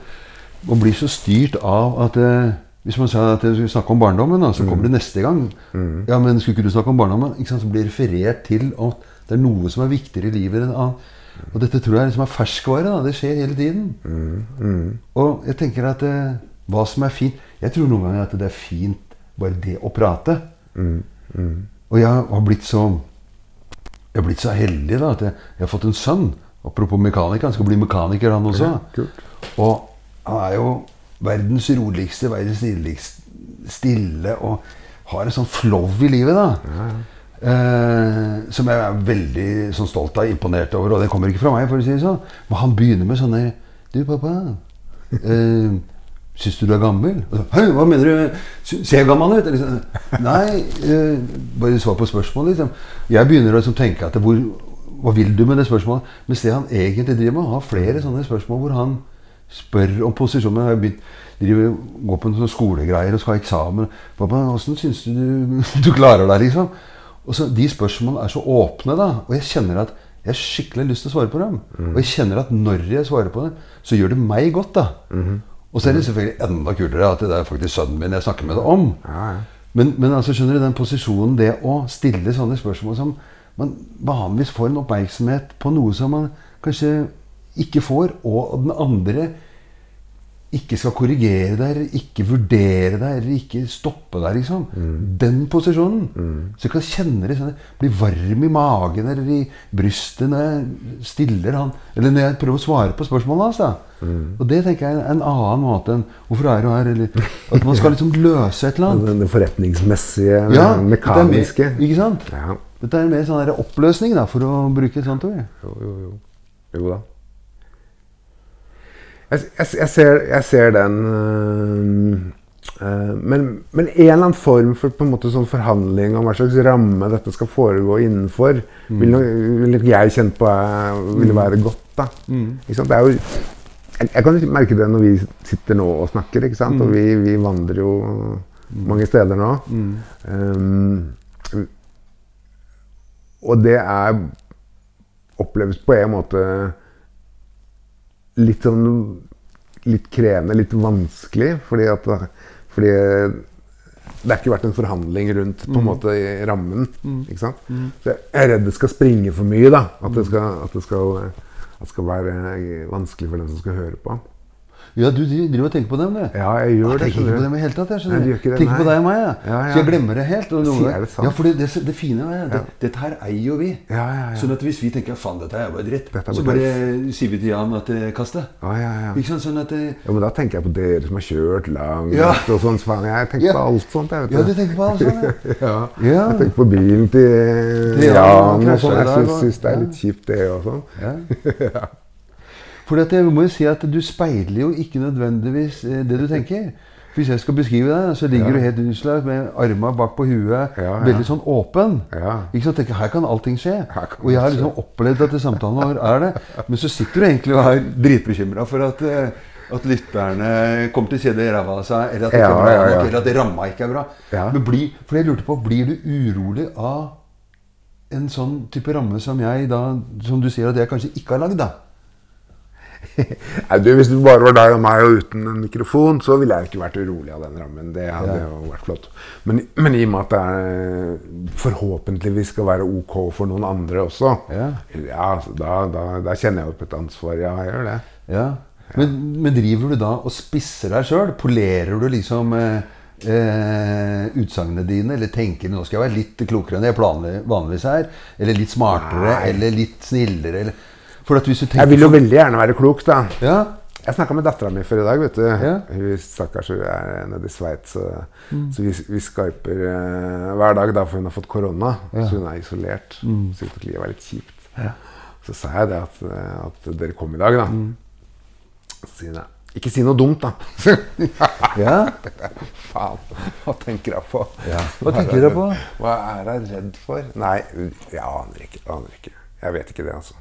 man blir så styrt av at eh, Hvis man sier at jeg skulle snakke om barndommen, så kommer det neste gang. Ja, men skulle ikke du snakke om barndommen? Ikke sant? Så blir det referert til at det er noe som er viktigere i livet enn annet. Og dette tror jeg liksom er ferskvare. da, Det skjer hele tiden. Og jeg tenker at eh, hva som er fint Jeg tror noen ganger at det er fint bare det å prate. Og jeg har blitt så Jeg har blitt så heldig da at jeg, jeg har fått en sønn. Apropos mekaniker. Han skal bli mekaniker, han også. Ja, Og han er jo verdens roligste, verdens stiligste, stille og har en sånn flow i livet, da. Eh, som jeg er veldig sånn stolt av, imponert over. Og det kommer ikke fra meg, for å si det sånn. Men han begynner med sånne Du, pappa. Eh, Syns du du er gammel? Så, Hei, hva mener du? Ser jeg gammel ut? Eller sånn, Nei, eh, bare svar på spørsmålet. Liksom. Jeg begynner å liksom tenke at hvor, Hva vil du med det spørsmålet? Mens det han egentlig driver med, han har flere sånne spørsmål hvor han spør om posisjonen. Jeg har begynt, driver, går på noen skolegreier og skal ha eksamen. Åssen syns du, du du klarer deg, liksom? Og så, De spørsmålene er så åpne, da. Og jeg kjenner at jeg har skikkelig lyst til å svare på dem. Og jeg kjenner at når jeg svarer på dem, så gjør det meg godt, da. Og så er det selvfølgelig enda kulere at det er faktisk sønnen min jeg snakker med det om. Ja, ja. Men, men altså, skjønner du den posisjonen, det å stille sånne spørsmål som man vanligvis får en oppmerksomhet på noe som man kanskje ikke får, og den andre ikke skal korrigere deg, ikke vurdere deg, eller ikke stoppe deg, liksom. Den posisjonen. Så jeg kan kjenne det sånn, bli varm i magen eller i brystet når jeg stiller han Eller når jeg prøver å svare på spørsmålet hans. da. Og det tenker jeg er en annen måte enn 'Hvorfor er du her?' eller At man skal liksom løse et eller annet. Den forretningsmessige, Ja, mekaniske. er mer-. Ikke sant? Ja. Dette er mer sånn der oppløsning, da, for å bruke et sånt ord. Jo, jo, jo. Jo da. Jeg, jeg, jeg, ser, jeg ser den øh, øh, men, men en eller annen form for på en måte sånn forhandling om hva slags ramme dette skal foregå innenfor, vil, nok, vil jeg kjenne på ville være godt. da. Sant? Det er jo, jeg, jeg kan merke det når vi sitter nå og snakker, ikke sant? og vi, vi vandrer jo mange steder nå. Um, og det er oppleves på en måte litt sånn litt krevende, litt vanskelig. Fordi at fordi det har ikke vært en forhandling rundt på en måte i rammen. ikke sant? Så jeg er redd det skal springe for mye. da, At det skal, at det skal, at det skal være vanskelig for den som skal høre på. Ja, du driver og tenker på dem, du. Ja, jeg gjør Ah, det. jeg tenker ikke på dem i hele tatt. Jeg, gjør ikke det, tenker på nei. deg og meg, jeg. Ja, ja. Så jeg glemmer det helt. Og noe. Det sant? ja, for det, det, det fine er det, ja. dette her eier jo vi. Ja, ja, ja. Sånn at hvis vi tenker faen, dette er bare dritt, er så bare sier vi til Jan at det kaster. Ja, ja, ja. Ikke sant? Sånn at det, Ja, men da tenker jeg på dere som har kjørt langt Ja. og sånn. så Faen, jeg tenker på alt sånt. Jeg, vet du. Ja, du tenker på alt sånt, ja. ja. Jeg tenker på bilen til Jan, og sånn. Jeg syns, det er litt kjipt, det og sånn. For jeg må jo si at du speiler jo ikke nødvendigvis eh, det du tenker. Hvis jeg skal beskrive deg, så ligger Ja. du helt utslagt med armene bak på huet, Ja, ja. veldig sånn åpen. Ikke sant? Tenker, Her kan allting skje. Kan Og jeg har liksom opplevd at det samtalen vår er det. Men så sitter du egentlig og er dritbekymra for at, eh, at lytterne kommer til å kjede ræva av seg, eller at det ikke er bra eller at det ramma ikke er bra. Men bli, for jeg lurte på, blir du urolig av en sånn type ramme som jeg da, som du sier at jeg kanskje ikke har lagd, da? Du, hvis det bare var deg og meg og uten en mikrofon, så ville jeg ikke vært urolig av den rammen. Det hadde Ja. jo vært flott. Men, men i og med at det er, forhåpentligvis skal være ok for noen andre også, Ja. ja, da, da, da kjenner jeg jo på et ansvar. Ja, jeg gjør det. Ja. Men, men driver du da og spisser deg sjøl? Polerer du liksom eh, eh, utsagnene dine? Eller tenker du nå skal jeg være litt klokere enn jeg vanligvis er? Eller litt smartere? Nei. Eller litt snillere? Eller, du Jeg vil jo veldig gjerne være klok, da. Ja, Jeg snakka med dattera mi før i dag. vet du. Ja. Hun stakkars hun er nede i Sveits. Så, så vi, vi skyper uh, hver dag, da, for hun har fått korona. Ja. Så hun er isolert. Så det livet er litt kjipt. Så sa jeg det at, eh, at dere kom i dag, da. Så sier hun ikke si noe dumt, da. ja. Faen, hva tenker jeg på? Ja, hva tenker dere på? Hva er jeg redd for? Nei, jeg aner ikke. Aner ikke. Jeg vet ikke det, altså.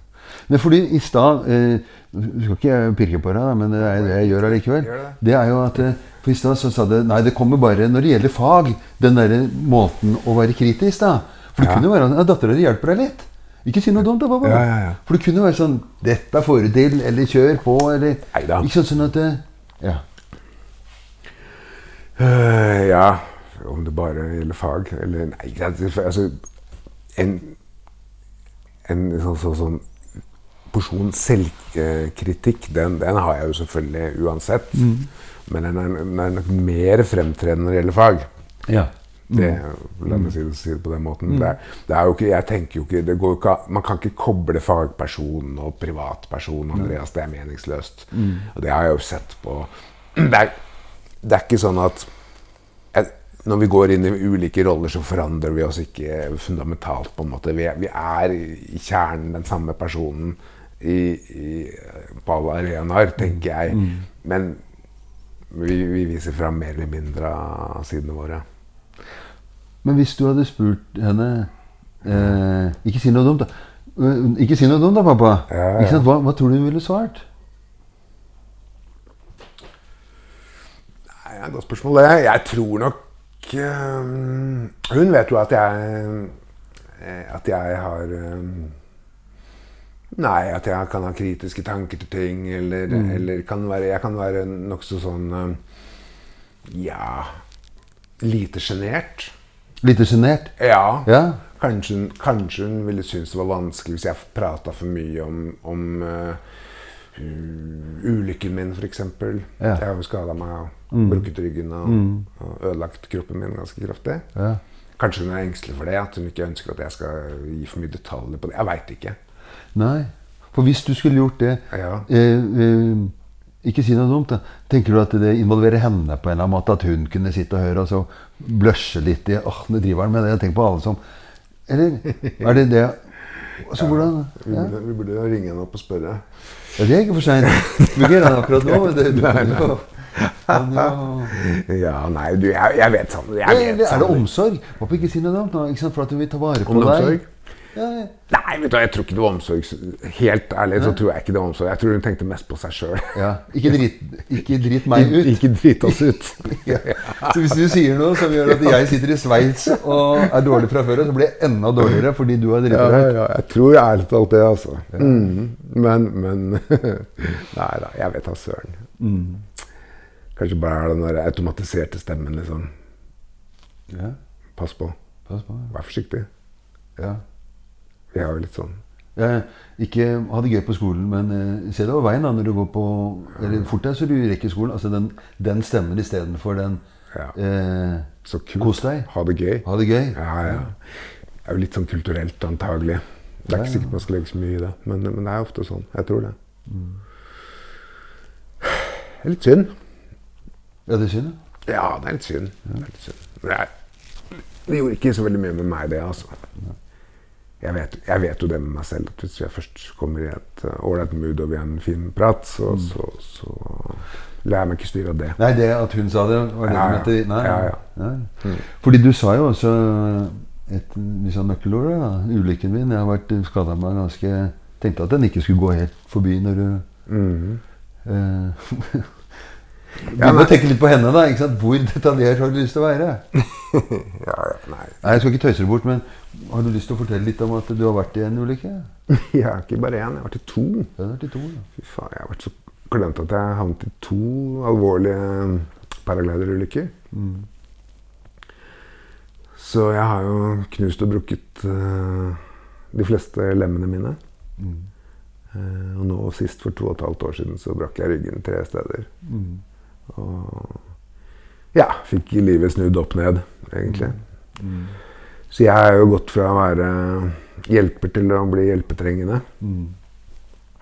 Men fordi i stad eh, Du skal ikke pirke på deg, men det er det jeg gjør allikevel. Det. Er jo at eh, For i stad så sa det Nei, det kommer bare når det gjelder fag. Den derre måten å være kritisk, da. For det Ja. kunne være at dattera di hjelper deg litt. Ikke si noe dumt. da, pappa. Ja, ja, ja. For det kunne være sånn 'Dette får du til', eller 'kjør på', eller Neida. Ikke sånn, sånn at det, Ja. Uh, ja, om det bare gjelder fag eller Nei, altså En, en sånn, sånn, sånn porsjon selvkritikk, den, den, har jeg jo selvfølgelig uansett. Mm. Men den er, den er, nok mer fremtredende når det gjelder fag. Ja. Det, la meg si det, si det, på den måten. Mm. Det, det, er jo ikke, jeg tenker jo ikke, det går ikke Man kan ikke koble fagperson og privatperson. Andreas, det er meningsløst. Mm. Og det har jeg jo sett på Det er, det er ikke sånn at jeg, når vi går inn i ulike roller, så forandrer vi oss ikke fundamentalt. på en måte. Vi vi er i kjernen den samme personen i, i, på alle arenaer, tenker jeg. Mm. Men vi, vi viser fram mer eller mindre av sidene våre. Men hvis du hadde spurt henne eh, Ikke si noe dumt, da. Ikke si noe dumt da, pappa. Ja, ja. Hva, hva, tror du hun ville svart? Nei, det er et godt spørsmål, det. Jeg tror nok um, Hun vet jo at jeg eh, At jeg har um, Nei, at jeg kan ha kritiske tanker til ting. Eller, mm. eller kan være, jeg kan være nokså sånn um, Ja Lite sjenert. Lite sjenert? Ja. ja. Kanskje, kanskje, hun ville synes det var vanskelig hvis jeg prata for mye om, om uh, ulykken min, f.eks. Ja. Jeg har jo skada meg mm. brukket ryggen og, mm. og, ødelagt kroppen min ganske kraftig. Ja. Kanskje hun er engstelig for det, at hun ikke ønsker at jeg skal gi for mye detaljer på det. Jeg veit ikke. Nei, for hvis du skulle gjort det ja. eh, eh, Ikke si noe dumt. da. Tenker du at det involverer henne på en eller annen måte? At hun kunne sitte og høre og så blushe litt i åh, nå driver han med det. Tenk på alle som Eller er det det altså, ja, hvordan, ja? Vi, burde, vi burde ringe henne opp og spørre. Ja, Det er ikke for seint. Fungerer han akkurat nå? Det, nei, nei. ja, nei, du, jeg, jeg vet sånn. Jeg vet, er det sånn. omsorg? Håper ikke si noe dumt? For at hun vil ta vare på deg. Ja, ja. Nei, vet du, jeg tror ikke det var omsorg. Helt ærlig så tror jeg ikke det var omsorg. Jeg tror hun tenkte mest på seg sjøl. Ja. Ikke, ikke, drit meg ut. Ikke drit oss ut. ja. Så hvis du sier noe som gjør at jeg sitter i Sveits og er dårlig fra før, så blir jeg enda dårligere fordi du har driti deg ut. Ja, jeg tror ærlig talt det, altså. Mm. Men, men Nei da, jeg vet da søren. Mm. Kanskje bare er den der automatiserte stemmen, liksom. Pass på. Pass på Vær forsiktig. Ja. Jeg er jo litt sånn ja, Ikke ha det gøy på skolen, men uh, se deg over veien da når du går på Eller fort deg så du rekker skolen. Altså den, den stemmer istedenfor den ja. eh, Så kult. Kos deg. Ha det gøy. Ha det gøy. Ja, ja. Det er jo litt sånn kulturelt, antagelig. Det er ikke sikkert man skal legge så mye i det, men, men, det er ofte sånn. Jeg tror det. Mm. Det er litt synd. Ja, det er synd? Ja, det er litt synd. Det, er litt synd. Det, det gjorde ikke så veldig mye med meg, det, altså. Ja jeg vet, jeg vet, jo det med meg selv at hvis jeg først kommer i et eh, ålreit uh, mood og vi har en fin prat, så, mm. så, så lar jeg meg ikke styre av det. Nei, det at hun sa det, var det ja, som het Nei. Ja, ja. ja. Mm. Fordi du sa jo også et liksom nøkkelord. Da. Ulykken min. Jeg har vært skada meg ganske Tenkte at den ikke skulle gå helt forbi når du mm. uh, Begynn ja, å tenke litt på henne, da. ikke sant? Hvor detaljert har du lyst til å være? ja, nei. nei. Jeg skal ikke tøyse det bort, men har du lyst til å fortelle litt om at du har vært i en ulykke? ja, ikke bare én. Jeg har vært i to. Ja, vært i to ja. Fy faen, Jeg har vært så glemt at jeg havnet i to alvorlige um, paragliderulykker. Mm. Så jeg har jo knust og brukket uh, de fleste lemmene mine. Mm. Uh, og nå sist, for to og et halvt år siden, så brakk jeg ryggen tre steder. Mm. Og ja, fikk livet snudd opp ned, egentlig. Mm. Så jeg har jo gått fra å være hjelper til å bli hjelpetrengende. Mm.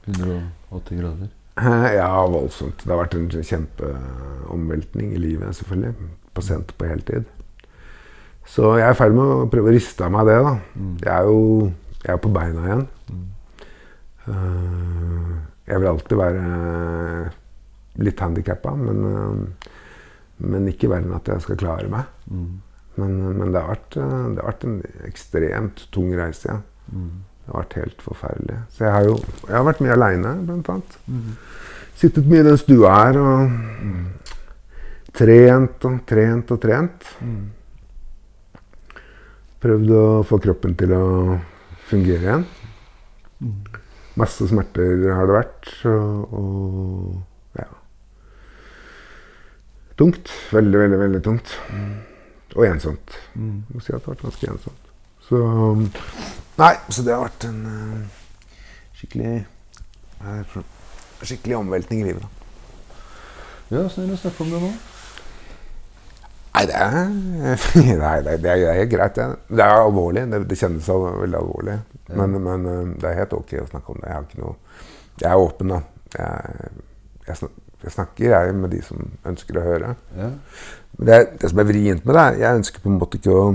180 grader? Ja, voldsomt. Det har vært en kjempeomveltning i livet, selvfølgelig. Pasient på heltid. Så jeg er i ferd med å prøve å riste av meg det. da. Mm. Jeg er jo jeg er på beina igjen. Mm. Uh, jeg vil alltid være litt handikappa, men, uh, men ikke verre enn at jeg skal klare meg. Mm. Men, men det, har vært, eh, det, har vært, en ekstremt tung reise. Ja. Mm. Det har vært helt forferdelig. Så jeg har jo jeg har vært mye aleine, blant annet. Mm. Sittet mye i den stua her og mm. trent og trent og trent. Mm. Prøvd å få kroppen til å fungere igjen. Mm. Masse smerter har det vært. Og, Tungt. Veldig, veldig, veldig tungt. Mm. Og ensomt. Mm. Jeg må si at det har vært ganske ensomt. Så Nei, så det har vært en uh, skikkelig sånn skikkelig omveltning i livet. da. Ja, Åssen er det å snakke om det nå? Nei, det er, nei, det er, det er, det greit. Det. det er alvorlig. Det, det kjennes veldig alvorlig. Men, men øh, det er helt ok å snakke om det. Jeg, noe, jeg er åpen, da. Jeg, jeg, jeg snakker jeg med de som ønsker å høre. Ja. Men det, det som er vrient med det, jeg ønsker på en måte ikke å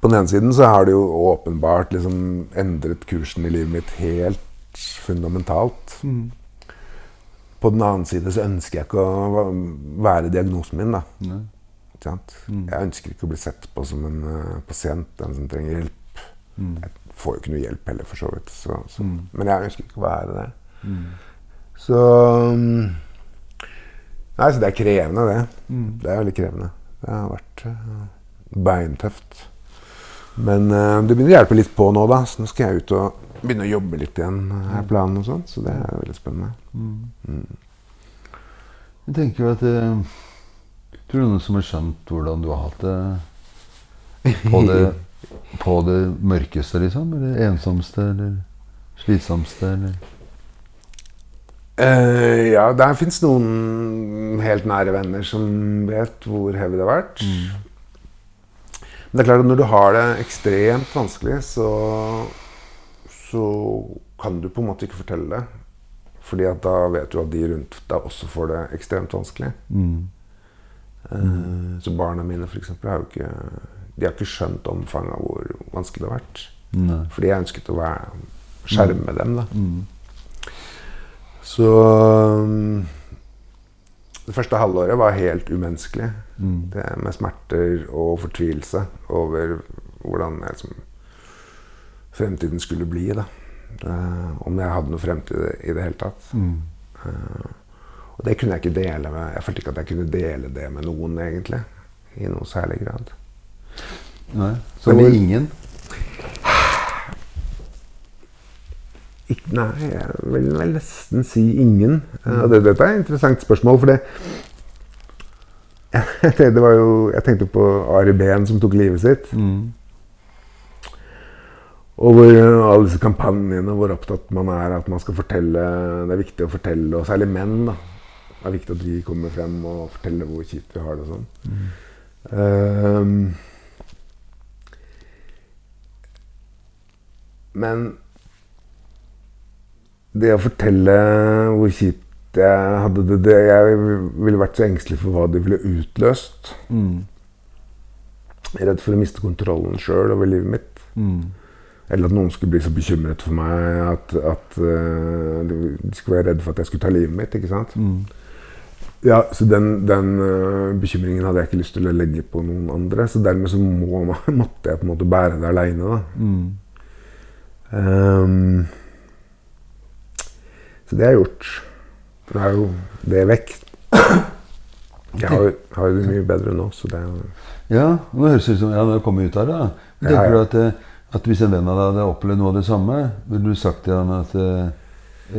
På den ene siden så har det jo åpenbart liksom endret kursen i livet mitt helt fundamentalt. På den annen side så ønsker jeg ikke å være diagnosen min. da. Nei. Sant? Jeg ønsker ikke å bli sett på som en uh, pasient, den som trenger hjelp. Jeg får jo ikke noe hjelp heller, for så vidt. Så, så. Men jeg ønsker ikke å være det. Så mm, Nei, så det er krevende, det. Det er veldig krevende. Det har vært eh, beintøft. Men uh, det begynner å hjelpe litt på nå, da. Så nå skal jeg ut og begynne å jobbe litt igjen. er planen og sånt, Så det er veldig spennende. Jeg tenker jo at uh, Tror du noen som har skjønt hvordan du har hatt det på det, på det mørkeste, liksom? Eller ensomste, eller slitsomste, eller Eh, ja, der fins noen helt nære venner som vet hvor heavy det har vært. Men det er klart at når du har det ekstremt vanskelig, så, så kan du på en måte ikke fortelle det. Fordi at da vet du at de rundt deg også får det ekstremt vanskelig. Eh, så barna mine for eksempel, har jo ikke De har ikke skjønt omfanget av hvor vanskelig det har vært. Nei. Fordi jeg ønsket å være, skjerme dem. da. Så um, Det første halvåret var helt umenneskelig. Det Med smerter og fortvilelse over hvordan liksom, fremtiden skulle bli. da. Uh, om jeg hadde noe fremtid i det hele tatt. Eh, og det kunne jeg ikke dele med Jeg følte ikke at jeg kunne dele det med noen, egentlig. I noe særlig grad. Nei. Så med ingen? Ikke, nei, jeg vil vel nesten si ingen. Og det, dette er et interessant spørsmål, for det det var jo, Jeg tenkte på Ari Behn som tok livet sitt. Og hvor uh, alle disse kampanjene, hvor opptatt man er at man skal fortelle Det er viktig å fortelle, og særlig menn. da. Det er viktig at de kommer frem og forteller hvor kjipt vi har det. og sånn. Ehm, men det å fortelle hvor kjipt jeg hadde det, det Jeg ville vært så engstelig for hva det ville utløst. Er redd for å miste kontrollen sjøl over livet mitt. Eller at noen skulle bli så bekymret for meg at, at uh, de skulle være redd for at jeg skulle ta livet mitt. ikke sant? Ja, Så den, den uh, bekymringen hadde jeg ikke lyst til å legge på noen andre. Så dermed så må, måtte jeg på en måte bære det aleine. Um, så det jeg gjort. Nå er jo det vekk. Jeg har, har jo det mye bedre nå, så det er jo Ja, nå høres det ut som ja, det kommer ut av det. da. Men Ja, tenker ja. du at, eh, at hvis en venn av deg hadde opplevd noe av det samme, ville du sagt til han at eh,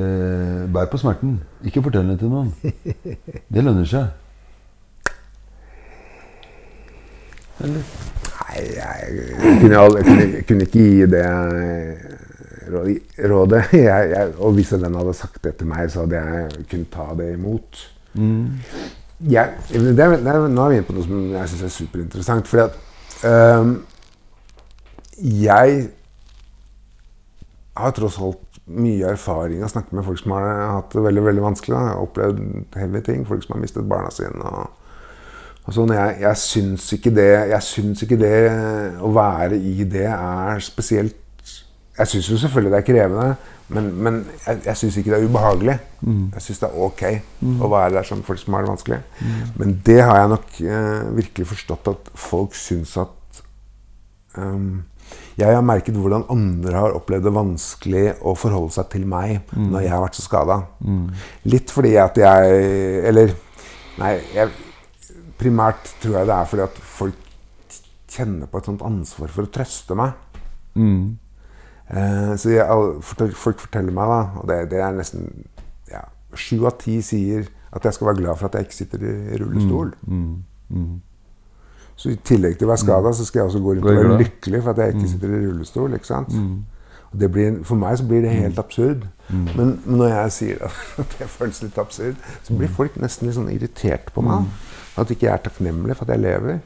eh, bær på smerten. Ikke fortell det til noen. Det lønner seg. Eller? Nei, jeg kunne, jeg kunne, ikke gi det rå- rådet. Jeg, jeg, og hvis den hadde sagt det til meg, så hadde jeg kunnet ta det imot. Jeg, det det nå er vi inne på noe som jeg syns er superinteressant. Fordi at um, jeg har tross alt mye erfaring av å snakke med folk som har hatt det veldig veldig vanskelig. Da. Jeg har opplevd heavy ting. Folk som har mistet barna sine. Og, og sånn. Jeg, jeg, syns ikke det, jeg syns ikke det å være i det er spesielt Jeg syns jo selvfølgelig det er krevende, men, men jeg, jeg syns ikke det er ubehagelig. Jeg syns det er ok å være der som folk som har det vanskelig. Men det har jeg nok eh, virkelig forstått at folk syns at Um, jeg har merket hvordan andre har opplevd det vanskelig å forholde seg til meg når jeg har vært så skada. Litt fordi at jeg Eller nei, jeg, primært tror jeg det er fordi at folk kjenner på et sånt ansvar for å trøste meg. Eh, så jeg, folk forteller meg, da, og det, det er nesten ja, av ti sier at jeg skal være glad for at jeg ikke sitter i rullestol. Så i tillegg til å være skada, så skal jeg også gå rundt og være lykkelig for at jeg ikke sitter i rullestol. ikke sant? Det blir, for meg så blir det helt absurd. Men, men når jeg sier at det føles litt absurd, så blir folk nesten litt sånn irritert på meg. At ikke jeg er takknemlig for at jeg lever.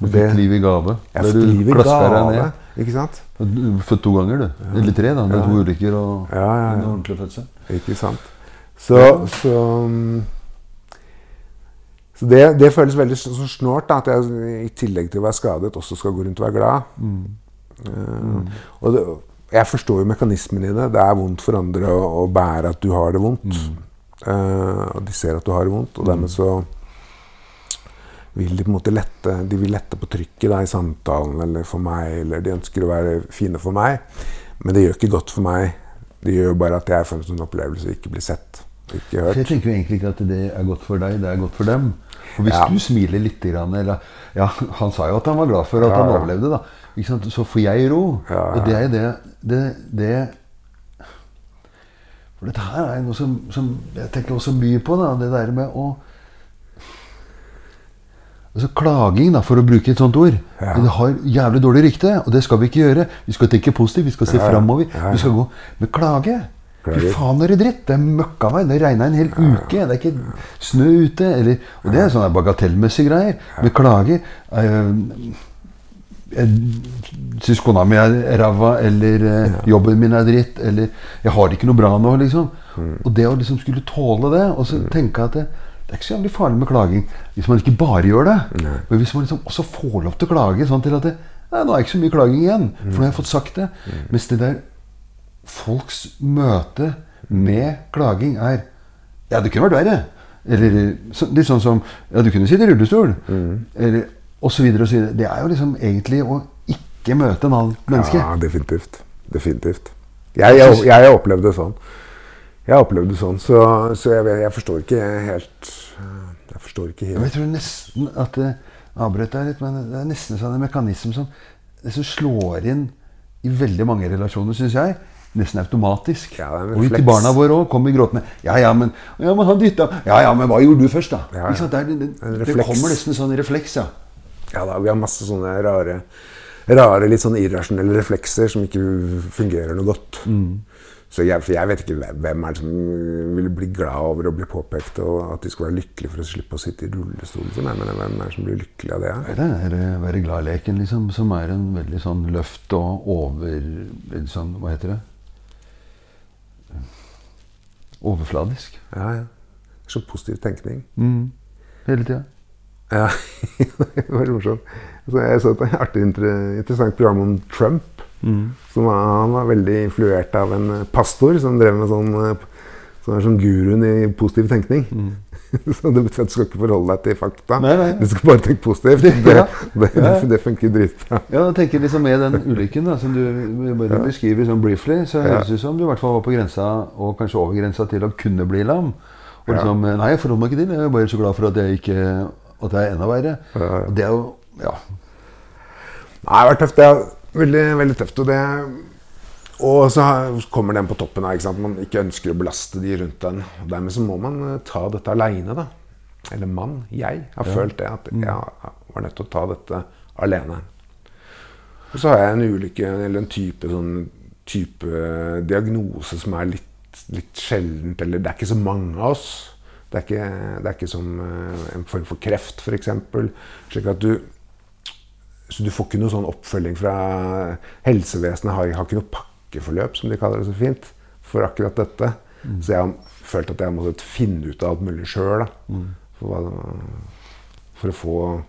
Du fikk liv i gave. Jeg fikk liv i gave. ned. Ikke sant? Du Født to ganger, du. Eller tre, da. Med to ulykker og en ordentlig fødsel. Ikke sant? Så, så, um, så det, det føles veldig snålt da, at jeg i tillegg til å være skadet også skal gå rundt og være glad. Eh, og det, jeg forstår jo mekanismen i det. Det er vondt for andre å, å bære at du har det vondt. Eh, og de ser at du har det vondt, og dermed så vil de på en måte lette De vil lette på trykket da, i samtalen eller for meg, eller de ønsker å være fine for meg. Men det gjør ikke godt for meg. Det gjør bare at jeg får en sånn opplevelse og ikke blir sett. Ikke hørt. Så jeg tenker jo egentlig ikke at det er godt for deg, det er godt for dem. For hvis Ja. du smiler litt eller, ja, Han sa jo at han var glad for at Ja, han overlevde. da. Så får jeg ro. Og det er det, det, det For dette her er noe som, som jeg tenker også mye på. da, Det der med å Altså Klaging, da, for å bruke et sånt ord, Ja. det har jævlig dårlig rykte. Og det skal vi ikke gjøre. Vi skal tenke positivt, vi skal se Ja, framover. Ja. Vi skal gå Men klage. Fy faen, er det dritt? Det er møkkavær. Det regna en hel uke. Det er ikke snø ute. Eller, og det er sånne bagatellmessige greier. Men klage. Eh, jeg syns kona mi er ræva, eller eh, jobben min er dritt, eller jeg har det ikke noe bra nå, liksom. Og det å liksom skulle tåle det, og så tenke at det, det er ikke så jævlig farlig med klaging hvis man ikke bare gjør det. Men hvis man liksom også får lov til å klage sånn til at det, Nei, nå er ikke så mye klaging igjen, for nå har jeg fått sagt det. Mens det der folks møte med klaging er Ja, det kunne vært verre. Eller så, litt sånn som Ja, du kunne sitte i rullestol. Eller og så videre og så videre. Det er jo liksom egentlig å ikke møte en annen menneske. Ja, definitivt. Definitivt. Jeg, jeg, jeg har opplevd det sånn. Jeg har opplevd det sånn, så, så jeg, jeg forstår ikke helt Jeg forstår ikke helt jeg tror nesten at det avbrøt deg litt, men det er nesten sånn en mekanisme som, som slår inn i veldig mange relasjoner, syns jeg. Nesten automatisk. Ja, og til barna våre òg kommer gråtende. Ja, ja, men, ja, men han dytta Ja, ja, men hva gjorde du først, da? Ja, ja. Det, det, det, kommer nesten sånn refleks, ja. Ja da, vi har masse sånne rare, rare litt sånn irrasjonelle reflekser som ikke fungerer noe godt. Så jeg, for jeg vet ikke hvem, er det som vil bli glad over å bli påpekt, og at de skulle være lykkelige for å slippe å sitte i rullestol. Så nei, men hvem er det som blir lykkelig av det? Det er eh, være glad-leken, liksom, som er en veldig sånn løft og over sånn, Hva heter det? Overfladisk. Ja, ja. Så positiv tenkning. Hele tida. Ja, det var morsomt. Så jeg så et artig interessant program om Trump. Som var, han var veldig influert av en eh, pastor som drev med sånn eh, Som er som guruen i positiv tenkning. så det betyr at du skal ikke forholde deg til fakta. Nei, nei. Du skal bare tenke positivt. Det, Ja. det, det, det funker dritbra. Ja, jeg tenker liksom Med den ulykken da, som du bare beskriver sånn briefly, så høres det ut som du i hvert fall var på grensa, og kanskje over grensa, til å kunne bli lam. Og liksom, Nei, jeg forholder meg ikke til Jeg er bare så glad for at jeg ikke At det er enda verre. Ja, ja. Og det er jo Ja. Nei, det har vært tøft. Det veldig, veldig tøft. Og, det, og så kommer den på toppen her. ikke? Man ikke ønsker å belaste de rundt den. Og dermed så må man eh, ta dette aleine, da. Eller mann. Jeg har følt det. At jeg var nødt til å ta dette alene. Og så har jeg en ulykke, eller en type, sånn, type diagnose som er litt, litt sjeldent. Eller det er ikke så mange av oss. Det er ikke, det er ikke som eh, en form for kreft, f.eks. Slik at du så du får ikke noe sånn oppfølging fra helsevesenet. Har, har ikke noe pakkeforløp, som de kaller det så fint, for akkurat dette. Så jeg har følt at jeg har måttet finne ut av alt mulig sjøl. For, for, få-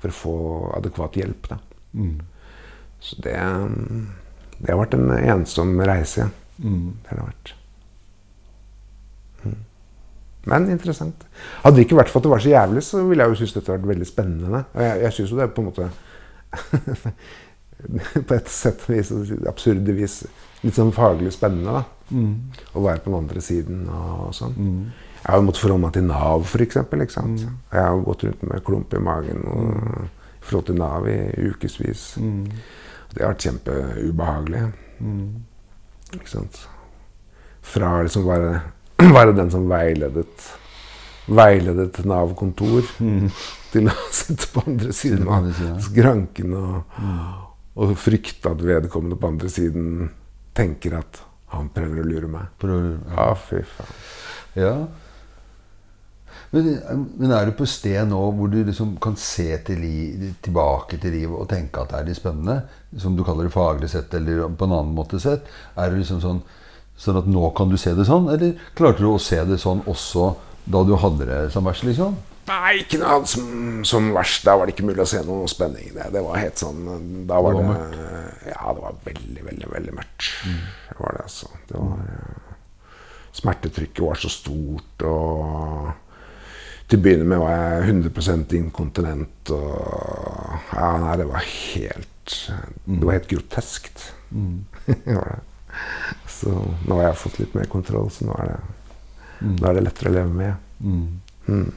for å få adekvat hjelp. Da. Så det, det har vært en ensom reise. Ja. Det har det vært. Mm. Men interessant. Hadde det ikke vært for at det var så jævlig, så ville jeg jo synes dette vært veldig spennende. Og jeg, jeg synes jo det er på en måte På et sett og vis, absurde vis, litt sånn faglig spennende. da. Å være på den andre siden og sånn. Jeg har jo måttet forholde meg til Nav, ikke sant? Jeg har gått rundt med klump i magen og, i forhold til Nav i ukevis. Det har vært kjempeubehagelig. Ikke sant? Fra liksom være, være den som veiledet Veiledet Nav-kontor til å sitte på andre siden av skranken og, Og frykte at vedkommende på andre siden tenker at han prøver å lure meg. Prøv, Ja, fy faen. Ja. Men, men er du på sted nå hvor du liksom kan se til li, tilbake til livet og tenke at det er litt spennende? Som du kaller det faglig sett, eller på en annen måte sett? Er det liksom sånn, sånn at nå kan du se det sånn? Eller klarte du å se det sånn også da du hadde det som verst, liksom? Noe annet som, som verst. Da var det ikke mulig å se noe spenning. Det, det var helt sånn Da var Det det, Ja, det var veldig, veldig, veldig mørkt. Det var det, altså. Det var ja. Smertetrykket var så stort, og til å begynne med var jeg 100 inkontinent. Og ja, nei, det var helt Det var helt groteskt. Mm. Så nå har jeg fått litt mer kontroll, så nå er det, nå er det lettere å leve med. Mm.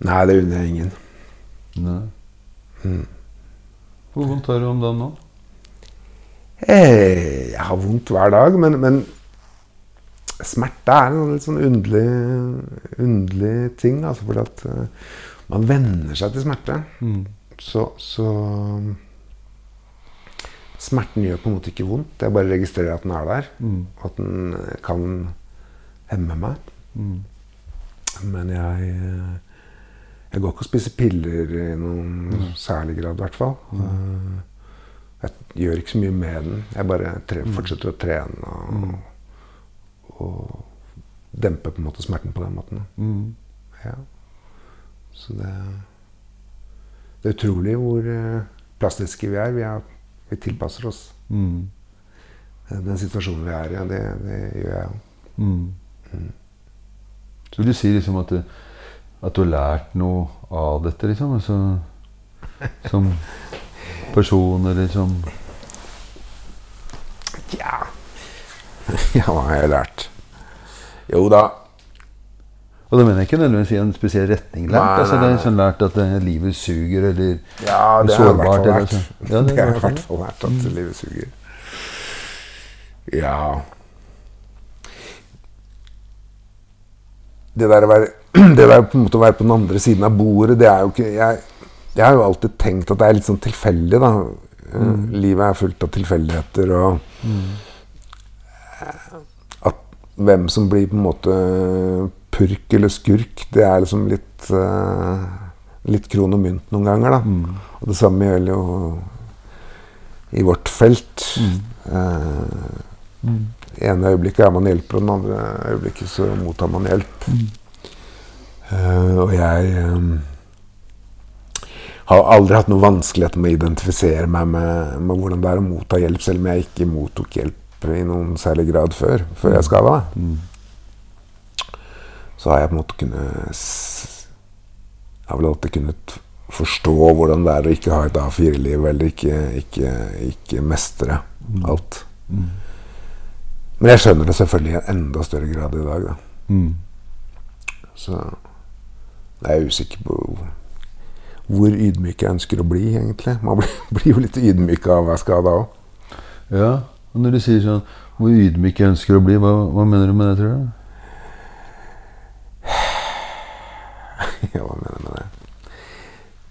Nei, det unner jeg ingen. Nei. Mm. Hvor vondt har du om dagen nå? Eh, Jeg har vondt hver dag, men, men smerte er en litt sånn underlig, underlig ting. Altså fordi at eh, man venner seg til smerte. Mm. Så, så Smerten gjør på en måte ikke vondt. Jeg bare registrerer at den er der. Mm. At den kan hemme meg. Mm. Men jeg eh, Jeg går ikke og spiser piller i noen særlig grad, i hvert fall. Mm. Jeg gjør ikke så mye med den. Jeg bare tre, fortsetter å trene og, og demper på en måte smerten på den måten. Mm. Ja. Så det Det er utrolig hvor eh, plastiske vi er. Vi, er, vi tilpasser oss. Mm. Den situasjonen vi er i, det, det gjør jeg jo. Mm. Så vil du si liksom at at du har lært noe av dette, liksom? Altså, som person, eller som Ja. ja, hva har jeg lært? Jo da. Og da mener jeg ikke nødvendigvis i en spesiell retning lært. Nei, altså, nei, det er sånn lært at eh, livet suger, eller Ja, det har jeg Sårbart, fall eller lært. Ja, det det har i hvert fall lært at livet suger. Ja Det der å være Det der på en måte å være på den andre siden av bordet, det er jo ikke Jeg, jeg har jo alltid tenkt at det er litt sånn tilfeldig, da. Mm. Livet er fullt av tilfeldigheter, og mm. At hvem som blir på en måte purk eller skurk, det er liksom litt uh, Litt kron og mynt noen ganger, da. Og det samme gjelder jo i vårt felt. Uh, ene øyeblikket er man hjelper, og det andre øyeblikket så mottar man hjelp. Eh, og jeg um, har aldri hatt noe vanskeligheter med å identifisere meg med, med hvordan det er å motta hjelp, selv om jeg ikke mottok hjelp i noen særlig grad før, før jeg skada meg. Så har jeg på en måte kunnet Jeg har vel alltid kunnet forstå hvordan det er å ikke ha et A4-liv, eller ikke, ikke, ikke mestre alt. Men jeg skjønner det selvfølgelig i en enda større grad i dag, da. Mm. Så jeg er usikker på hvor ydmyk jeg ønsker å bli, egentlig. Man blir, blir jo litt ydmyk av å være skada òg. Ja, og når du sier sånn hvor ydmyk jeg ønsker å bli, hva, hva mener du med det, tror du? ja, hva mener du med det?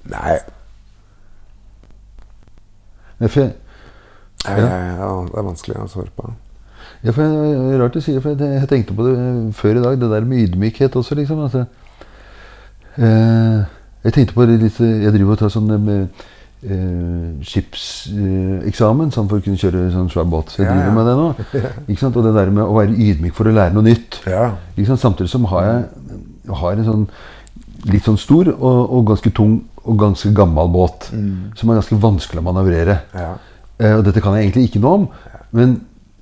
Nei, Det jeg, ja, ja, ja, det er vanskelig å svare på. Ja, for jeg, det er rart du sier for jeg, tenkte på det før i dag, det der med ydmykhet også, liksom. Altså, eh, jeg tenkte på det litt Jeg driver og tar sånn med eh, skipseksamen sånn for å kunne kjøre sånn svær båt. Så jeg driver ja. med det nå. Ikke sant? Og det der med å være ydmyk for å lære noe nytt. Ja. Ikke sant? Samtidig som har jeg har en sånn litt sånn stor og, og ganske tung og ganske gammel båt. Som er ganske vanskelig å manøvrere. Ja. Eh, og dette kan jeg egentlig ikke noe om. Men,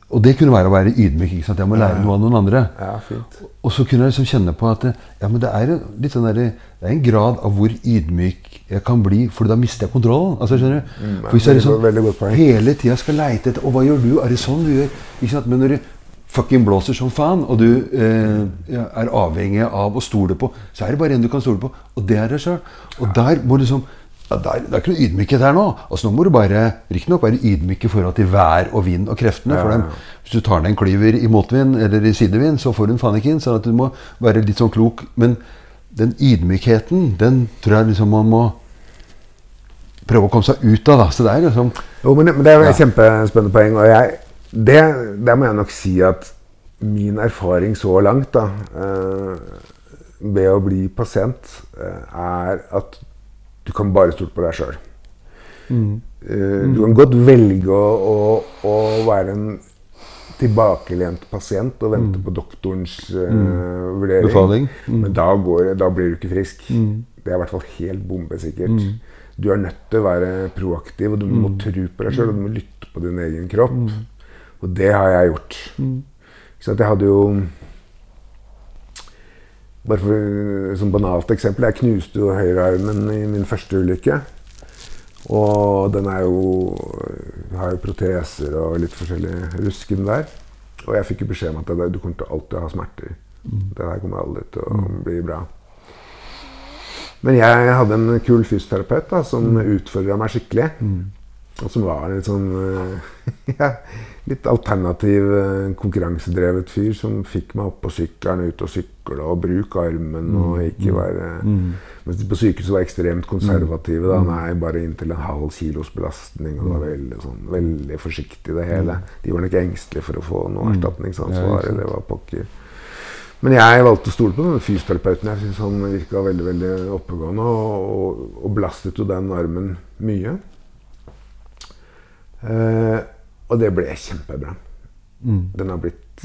og det kunne være å være ydmyk. ikke sant? Jeg må lære noe av noen andre. ja, fint. Og så kunne jeg liksom kjenne på at ja, men det er sånn der, det er en grad av hvor ydmyk jeg kan bli, for da mister jeg kontrollen. Altså, skjønner du? For hvis jeg liksom hele tida skal leite etter Og hva gjør du? Er det sånn du gjør? Ikke sant? Men når du fucking blåser som faen, og du eh, er avhengig av å stole på, så er det bare en du kan stole på, og det er deg sjøl. Og der må du liksom ja, der, Det er ikke noe ydmykhet her nå. Altså Nå må du bare riktignok være ydmyk i forhold til vær og vind og kreftene. for dem. Hvis du tar deg en klyver i motvind eller i sidevind, så får du en fanikin. sånn at du må være litt sånn klok. Men den ydmykheten, den tror jeg liksom man må prøve å komme seg ut av. da, så det er liksom Jo, men, men det er et ja. kjempespennende poeng. Og jeg, det, der må jeg nok si at min erfaring så langt da, eh, ved å bli pasient, eh, er at du kan bare stole på deg sjøl. Mm. du kan godt velge å, å, å være en tilbakelent pasient og vente på doktorens eh, vurdering. Befaling. Men da, går, da blir du ikke frisk. Det er i hvert fall helt bombesikkert. Du er nødt til å være proaktiv, og du må tro på deg sjøl. Og du må lytte på din egen kropp. Og det har jeg gjort. Så at jeg hadde jo Bare for som banalt eksempel. Jeg knuste jo høyrearmen i min første ulykke. Og den er jo har jo proteser og litt forskjellig rusken der. Og jeg fikk jo beskjed om at det, du kommer til å ha smerter. Det der kommer aldri til å bli bra. Men jeg hadde en kul fysioterapeut da, som utfordra meg skikkelig. Og som var en sånn eh, ja, litt alternativ, eh, konkurransedrevet fyr som fikk meg opp på sykkelen, ut og sykle og bruke armen og ikke være Mens de på sykehuset var ekstremt konservative. da, Nei, bare inntil en halv kilos belastning. Og det var veldig, sånn, veldig forsiktig, det hele. De var nok engstelige for å få noe erstatningsansvar. Det var pokker. Men jeg valgte å stole på den fysioterapeuten. Jeg synes han virka veldig veldig oppegående og, og, og belastet jo den armen mye. Eh, og det ble kjempebra. Den har blitt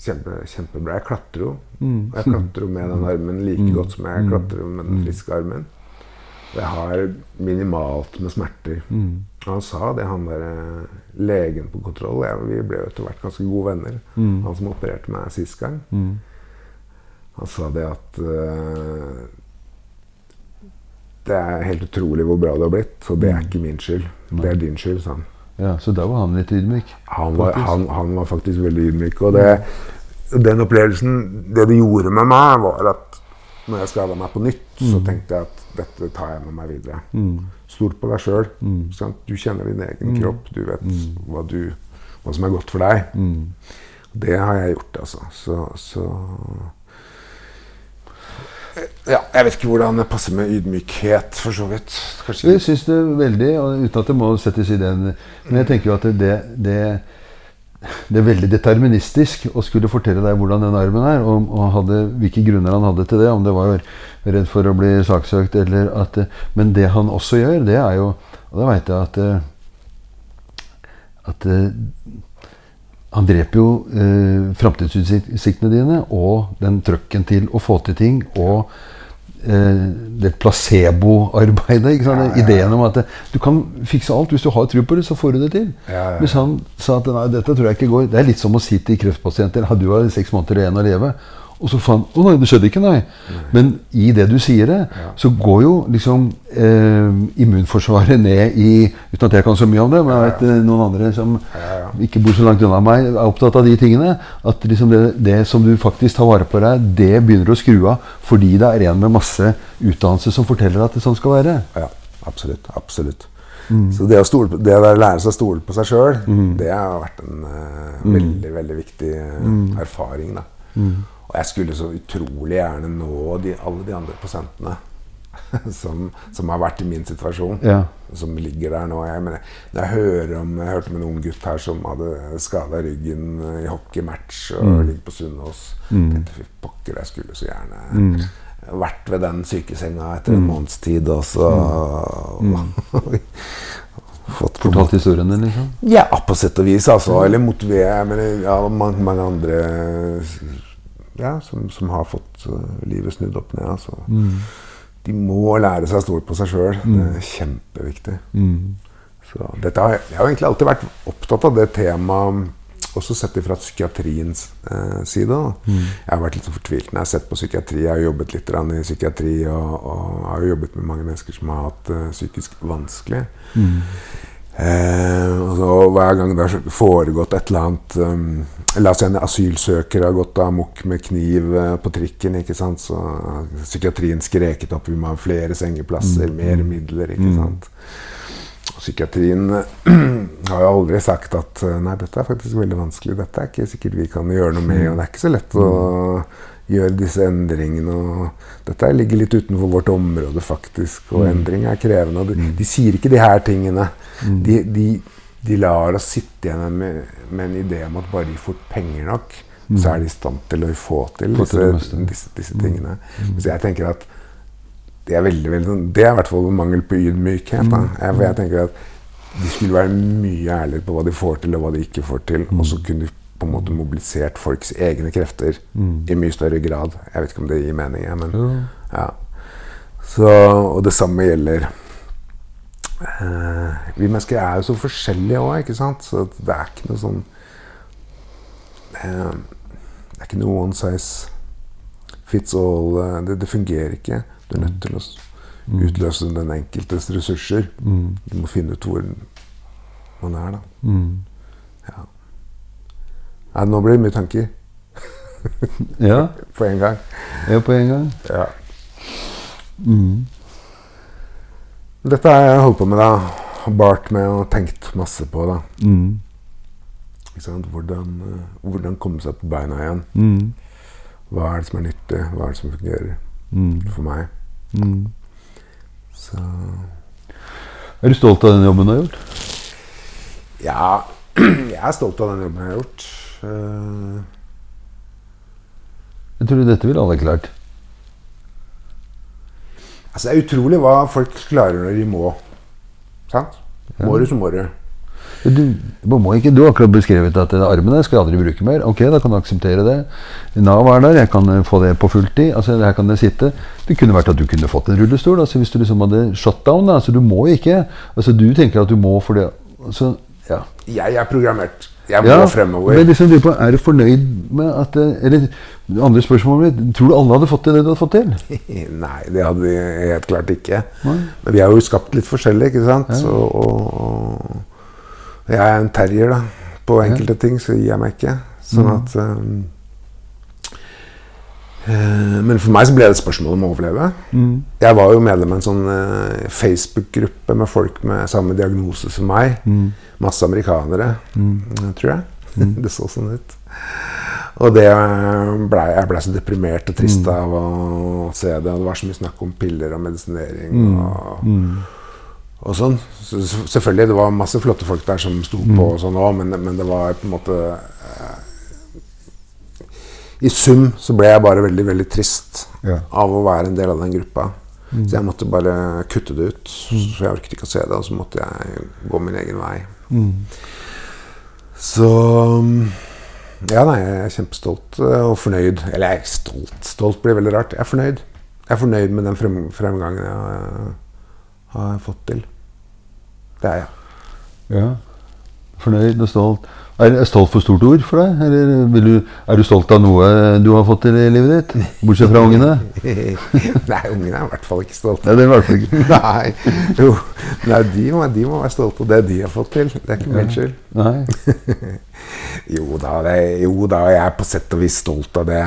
kjempe, kjempebra. Jeg klatrer jo. Og jeg klatrer jo med den armen like godt som jeg klatrer med den friske armen. Og jeg har minimalt med smerter. Han sa det, han der eh, legen på kontroll jeg, Vi ble jo etter hvert ganske gode venner. Han som opererte meg sist gang. Han sa det at eh, Det er helt utrolig hvor bra det har blitt, og det er ikke min skyld. Det er din skyld, sa han. Ja, Så da var han litt ydmyk. Han var, han, han var faktisk veldig ydmyk. Og det, den opplevelsen Det det gjorde med meg, var at når jeg skada meg på nytt, så tenkte jeg at dette tar jeg med meg videre. Stol på deg sjøl. Du kjenner din egen kropp. Du vet hva, du, hva som er godt for deg. Det har jeg gjort, altså. Så, så ja, Jeg vet ikke hvordan det passer med ydmykhet, for så vidt. Kanskje Jeg syns det er veldig, og uten at det må settes i den Men jeg tenker jo at det, det, det er veldig deterministisk å skulle fortelle deg hvordan den armen er, og, og hadde, hvilke grunner han hadde til det. Om det var redd for å bli saksøkt eller at Men det han også gjør, det er jo Og da veit jeg at at han dreper jo eh, framtidsutsiktene dine og den trøkken til å få til ting. Og eh, det placeboarbeidet. Ja, ja. Ideen om at det, du kan fikse alt. Hvis du har tro på det, så får du det til. Ja. Hvis han sa at nei, dette tror jeg ikke går Det er litt som å si til kreftpasienter at du har seks måneder igjen å leve. Og så faen Å nei, det skjedde ikke, nei. Men i det du sier det, så går jo liksom eh, immunforsvaret ned i Uten at jeg kan så mye om det, men jeg vet eh, noen andre som ikke bor så langt unna meg, er opptatt av de tingene. At liksom det, det som du faktisk tar vare på deg, det begynner å skru av fordi det er en med masse utdannelse som forteller at det sånn skal være. Ja, absolutt. Absolutt. Så det å, stole det å lære seg å stole på seg sjøl, det har vært en uh, veldig veldig viktig eh, erfaring. Da. Og jeg skulle så utrolig gjerne nå de, alle de andre prosentene som, som har vært i min situasjon. Ja. Som ligger der nå. Jeg, mener, når jeg hører om Jeg hørte om en ung gutt her som hadde skada ryggen i hockeymatch og ligger på Sunnaas. Mm. fy pokker, jeg skulle så gjerne vært ved den sykesenga etter en måneds tid og så Fått på en Fortalt historien din, liksom. ja, på sett og vis, altså. Eller motivere Men ja, mange, mange andre ja, som, som har fått uh, livet snudd opp ned. Altså. De må lære seg å stole på seg sjøl. Det er kjempeviktig. Så dette har, jeg har egentlig alltid vært opptatt av det temaet, også sett ifra psykiatriens eh, side. Mm. Jeg har vært litt så fortvilt når jeg har sett på psykiatri. Jeg har jobbet litt i psykiatri og, og har jo jobbet med mange mennesker som har hatt det psykisk vanskelig. Eh, og så Hver gang det har foregått et eller annet um, La oss si en asylsøker har gått amok med kniv eh, på trikken, ikke sant? så har psykiatrien skreket opp vi må ha flere sengeplasser, mer midler. ikke sant? Og Psykiatrien har jo aldri sagt at eh, nei, dette er faktisk veldig vanskelig, dette er ikke sikkert vi kan gjøre noe med, og det er ikke så lett å gjøre disse endringene. Og dette ligger litt utenfor vårt område, faktisk. Og endring er krevende. De, de sier ikke de her tingene. De, de, de lar oss sitte igjen med, med en idé om at bare de får penger nok, så er de i stand til å få til disse, disse, disse tingene. Så jeg tenker at det er veldig, veldig sånn- Det er i hvert fall mangel på ydmykhet. Da. Jeg, for jeg tenker at de skulle være mye ærligere på hva de får til, og hva de ikke får til. Og så kunne de på en måte mobilisert folks egne krefter i mye større grad. Jeg vet ikke om det gir mening, men ja. Så, og det samme gjelder Vi mennesker er jo så forskjellige òg, ikke sant? Så det er ikke noe sånn eh, Det er ikke noe one size fits all. eh, Det, det fungerer ikke. Du er nødt til å utløse den enkeltes ressurser. Mm. Du må finne ut hvor man er, da. Mm. Ja. Nei, nå blir det mye tanker Ja, på en gang. ja, på én gang. Ja. Mm. Dette har jeg holdt på med, da. Bart med og tenkt masse på. da. Mm. Hvordan, eh, hvordan komme seg på beina igjen. Mm. Hva er det som er nyttig? Hva er det som fungerer Mm. for meg? Mm. Så Er du stolt av den jobben du har gjort? ja, jeg er stolt av den jobben jeg har gjort. Uh... Jeg tror dette ville alle klart. Altså, det er utrolig hva folk klarer når de må. Sant? Må du, så må du. Du, må ikke, du har akkurat beskrevet at armen der skal jeg aldri bruke mer. Ok, da kan du akseptere det. Nav er der, jeg kan eh, få det på fulltid. altså Her kan det sitte. Det kunne vært at du kunne fått en rullestol altså hvis du liksom hadde shutdown. Altså Du må ikke. altså Du tenker at du må for det. altså, ja. Jeg er programmert. Jeg må Ja, fremover. men liksom, Er du fornøyd med at Eller andre spørsmålet mitt Tror du alle hadde fått til det du hadde fått til? Nei, det hadde vi helt klart ikke. Nei. Men vi er jo skapt litt forskjellig, ikke sant? Og, og, og jeg er en terrier, da. På enkelte ting så gir jeg meg ikke. Sånn Mm. at um, eh, Men for meg så ble det et spørsmål om å overleve. Mm. Jeg var jo medlem av en sånn eh, Facebook-gruppe med folk med samme diagnose som meg. Mm. Masse amerikanere, mm. tror jeg. det så sånn ut. Og det ble, jeg ble så deprimert og trist av å se det. Og det var så mye snakk om piller og medisinering. Og, og sånn. Så, selvfølgelig, det var masse flotte folk der som sto på, og sånn òg, men, men det var på en måte eh, I sum så ble jeg bare veldig, veldig trist Ja. av å være en del av den gruppa. Så jeg måtte bare kutte det ut. Så jeg orket ikke å se det, og så måtte jeg gå min egen vei. Så Ja, nei, jeg er kjempestolt eh, og fornøyd. Eller jeg er stolt. Stolt blir veldig rart. Jeg er fornøyd. Jeg er fornøyd med den frem, fremgangen jeg har, har fått til. Det er jeg. Ja. Fornøyd og stolt. Er er stolt for stort ord for deg? Eller vil du, er du stolt av noe du har fått til i livet ditt? Bortsett fra ungene? Nei, ungene er i hvert fall ikke stolte. Nei, det er i hvert fall ikke. Nei, jo. Nei de, må, de må være stolte av det de har fått til. Det er ikke min skyld. Nei. Jo da, det, jo da, jeg er på sett og vis stolt av det.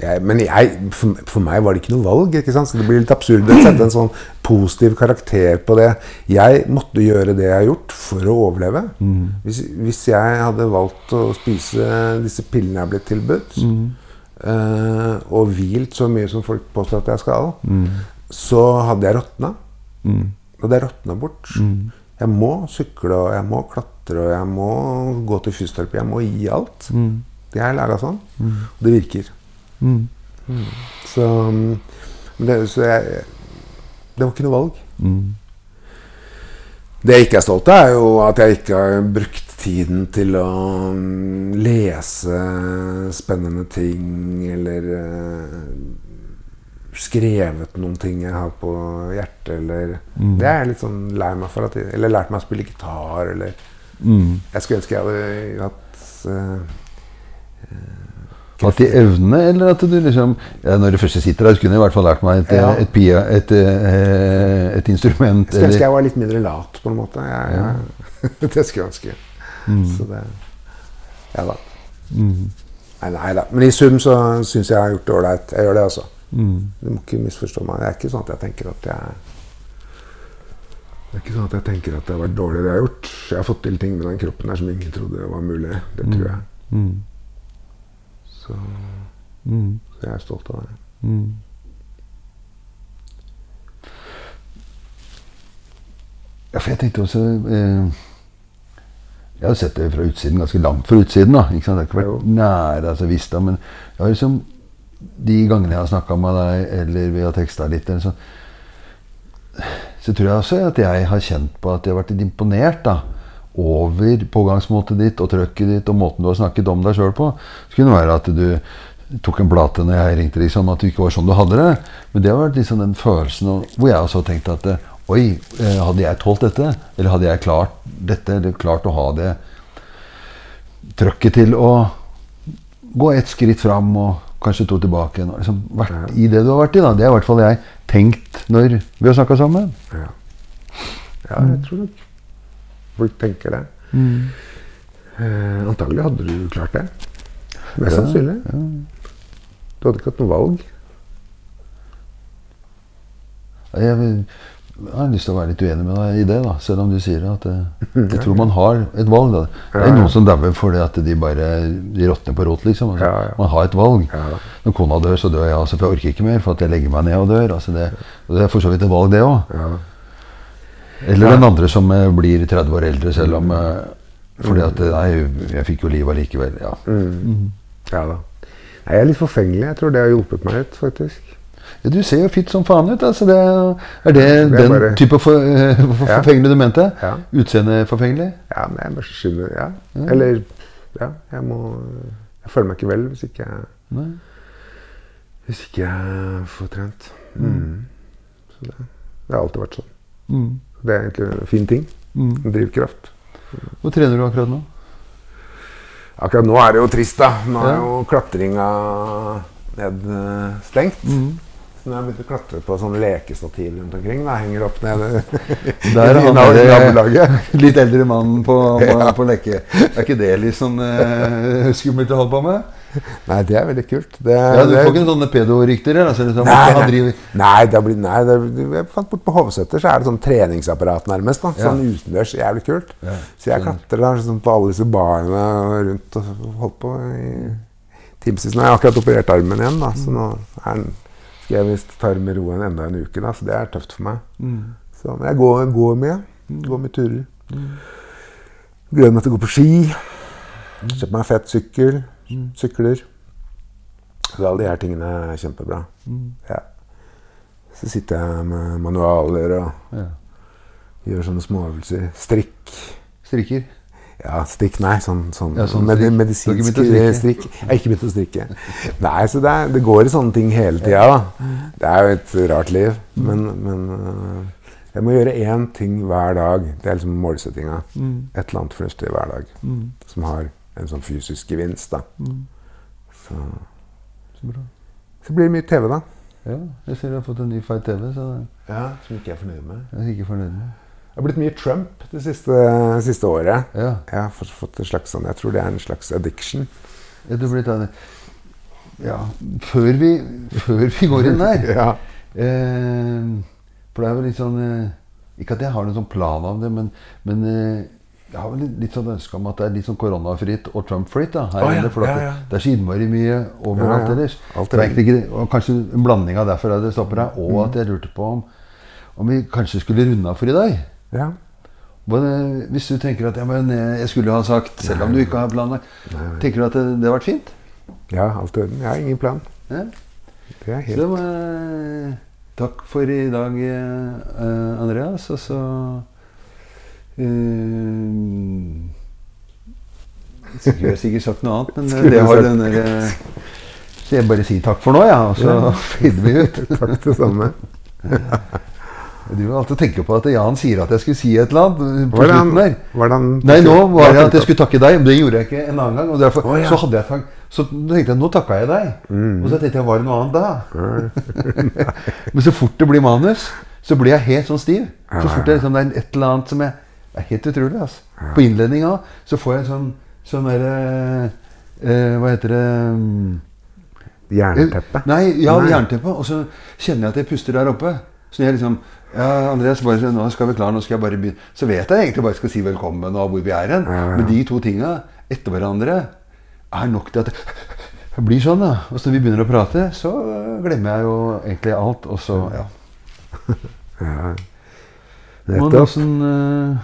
Jeg, men jeg, for, for meg var det ikke noe valg. ikke sant? Så Det blir litt absurd å sette en sånn positiv karakter på det. Jeg måtte gjøre det jeg har gjort for å overleve. Hvis, hvis jeg hadde valgt å spise disse pillene jeg ble tilbudt, eh, og hvilt så mye som folk påstår at jeg skal, så hadde jeg råtna. Mm. Det råtna bort. Jeg må sykle, og jeg må klatre, og jeg må gå til fysioterapi. Jeg må gi alt. Det er laga sånn. Og det virker. Mm. Så, mm, men det, så jeg, det var ikke noe valg. Mm. Det jeg ikke er stolt av, er jo at jeg ikke har brukt tiden til å mm, lese spennende ting, eller eh, skrevet noen ting jeg har på hjertet, eller Det er jeg litt sånn lei meg for. At eller lært meg å spille gitar, eller Mm. Jeg skulle ønske jeg hadde hatt eh, At de evner, eller at du liksom ja, Når du først sitter der, så kunne jeg i hvert fall lært meg et, Ja. et, pia, et, eh, et instrument. Skulle ønske jeg var litt mindre lat, på en måte. Jeg, ja. det skulle jeg ønske. Så det Ja da. mm. Nei, nei da. Men i sum så syns jeg jeg har gjort det ålreit. Jeg gjør det, altså. Mm. Du må ikke misforstå meg. Det er ikke sånn at jeg tenker at jeg Det er ikke sånn at jeg tenker at det har vært dårlig, det jeg har gjort. Jeg har fått til ting med den kroppen her som ingen trodde var mulig. Det tror jeg. Mm. Så Mm. Så jeg er stolt av det. Mm. Ja, for jeg tenkte også eh, Jeg har sett det fra utsiden, ganske langt fra utsiden. da, ikke sant? Det har ikke vært Jo. nære, altså visst da, men jeg har liksom de gangene jeg har snakka med deg, eller vi har teksta litt, eller sånn, så tror jeg også at jeg har kjent på at jeg har vært litt imponert da, over pågangsmåten ditt og trøkket ditt og måten du har snakket om deg sjøl på. Så kunne det være at du tok en plate når jeg ringte, liksom, at du ikke var sånn du hadde det. Men det har vært liksom den følelsen hvor jeg også har tenkt at Oi, eh, hadde jeg tålt dette? Eller hadde jeg klart dette? Eller klart å ha det trøkket til å gå ett skritt fram og kanskje to tilbake igjen? Liksom vært i det du har vært i. da. Det har i hvert fall jeg tenkt når vi har snakka sammen. Ja. ja, jeg tror nok folk tenker det. Eh, antagelig hadde du klart det. Mest Ja, sannsynlig. Du hadde ikke hatt noe valg. Jeg, vil- jeg har lyst til å være litt uenig med deg i det, da, selv om du sier at eh, jeg tror man har et valg. Da. Det Ja, er ja. noen som dauer fordi at de bare de råtner på rot. liksom. Altså, Ja, ja. Man har et valg. Ja. Når kona dør, så dør jeg også, for jeg orker ikke mer. For at jeg legger meg ned og dør. Altså det, og det er for så vidt et valg, det òg. Ja. Eller den andre som eh, blir 30 år eldre, selv om eh, Fordi at eh, Nei, jeg fikk jo liv allikevel. Ja. ja da. Nei, jeg er litt forfengelig. Jeg tror det har hjulpet meg ut, faktisk. Ja, du ser jo fitt som faen ut. Altså det, er det, Det er den bare- type for, eh, for, Ja. forfengelig du mente? Ja. Utseendeforfengelig? Ja, men jeg bare skjønner ja. Eller Ja, jeg må Jeg føler meg ikke vel hvis ikke jeg, Nei. hvis ikke jeg får trent. Mm. Så det, det har alltid vært sånn. Mm. Det er egentlig en fin ting. Mm. Drivkraft. Hvor trener du akkurat nå? Akkurat nå er det jo trist, da. Nå er jo klatringa nedstengt. Så nå har jeg begynte å klatre på sånne lekestativ rundt omkring. Da. Henger opp nede Der i nabolaget. Litt eldre mann på, på, på leke. Er ikke det sånn eh, skummelt å holde på med? Nei, det er veldig kult. Det, Ja, Du får ikke sånne pedorykter? Altså, liksom, Nei, nei. nei, det blitt, nei det, jeg fant bort på Hovseter så er det sånn treningsapparat nærmest. da, Sånn utendørs. Jævlig kult. Ja, Så jeg klatrer da sånn på alle disse barene rundt og holdt på i timevis. Nå har jeg akkurat operert armen igjen, da, så nå er den, skal jeg visst ta det med ro en enda en uke. da, Så det er tøft for meg. Så, men jeg går, går mye. Går mye turer. Gleder meg til å gå på ski. Kjøpe meg fett sykkel. Sykler. Så alle de her tingene er kjempebra. Ja. Så sitter jeg med manualer og Ja. gjør sånne småøvelser. Strikk. Strikker? Ja, strikk, nei. Sånn, sånn, Ja, sånn med, medisinsk strikk. Jeg har ikke begynt å strikke. Nei, så det, er, det går i sånne ting hele tida. Det er jo et rart liv. Men, men øh, jeg må gjøre én ting hver dag. Det er liksom målsettinga. Et eller annet fornuftig hver dag. Som har en sånn fysisk gevinst. da. Så, Så bra. så blir det mye TV, da. Ja, jeg ser du har fått en ny feit TV, så Ja, Som ikke jeg er fornøyd med. jeg er ikke fornøyd med Det har blitt mye Trump det siste, siste året. Ja. Jeg har fått, fått en slags sånn, jeg tror det er en slags addiction. Ja, du blir tatt Ja, før vi, før vi går inn der Ja. eh, For det er jo litt sånn eh, Ikke at jeg har noen sånn plan om det, men, men eh, jeg har vel litt, litt sånn ønske om at det er litt sånn koronafritt og Trump-fritt. da, her Å, ja, For ja, det, ja. det er så innmari mye overalt ellers. Alt er ikke, og kanskje en blanding av derfor det stopper her, og Mm. at jeg lurte på om, om vi kanskje skulle runde av for i dag. Ja. Men, hvis du tenker at ja, men, eh, jeg skulle ha sagt, selv om du ikke har planlagt. tenker du at det, det har vært fint? Ja, alt i orden. Jeg har ingen plan. Ja. Det er helt Så, eh, takk for i dag, eh, Andreas. Og så eh, Skulle jeg sikkert sagt noe annet, men eh, det har den der eh, Så jeg bare sier takk for nå, ja, og så Ja. finner vi ut. Takk det samme. Du vil alltid tenke på at Jan sier at jeg skulle si et eller annet på Hvordan, der. hvordan Nei, nå var det at jeg skulle takke deg, men det gjorde jeg ikke en annen gang. Og derfor, oh, ja. Så hadde jeg takk, så tenkte jeg nå takka jeg deg. Og så tenkte jeg var det noe annet da? men så fort det blir manus, så blir jeg helt sånn stiv. Så fort det, liksom, det er et eller annet som jeg Det er helt utrolig. altså. På innledninga så får jeg en sånn, sånn derre eh, Hva heter det mm, Jernteppe. Nei, ja, jernteppe. Og så kjenner jeg at jeg puster der oppe. Så jeg liksom Ja, Andreas, bare, nå skal vi klare, nå skal jeg bare begynne. Så vet jeg egentlig bare skal si velkommen og hvor vi er hen. Ja, ja. Men de to tinga etter hverandre er nok til at Det blir sånn, da. Og så når vi begynner å prate, så glemmer jeg jo egentlig alt. Og så, ja. Ja. Nettopp. åssen øh,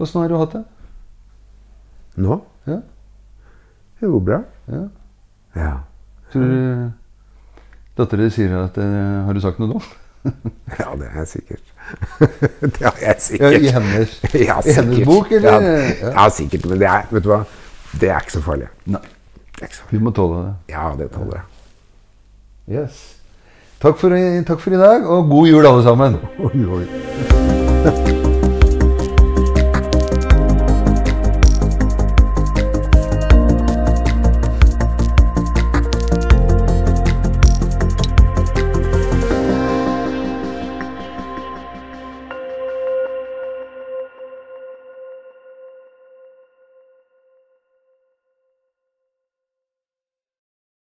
har du hatt det? Nå? Ja. Jo, bra. ja. Ja. Tror du dattera di sier at øh, Har du sagt noe dumt? ja, det er sikkert. det har jeg Ja, sikkert. I hennes, Ja, i hennes bok, eller? Ja, ja, sikkert. Men det er, vet du hva? Det er ikke så farlig. Nei. Vi må tåle det. Ja, det tåler jeg. Yes. Takk for, takk for i dag, og god jul, alle sammen. Oi, oi.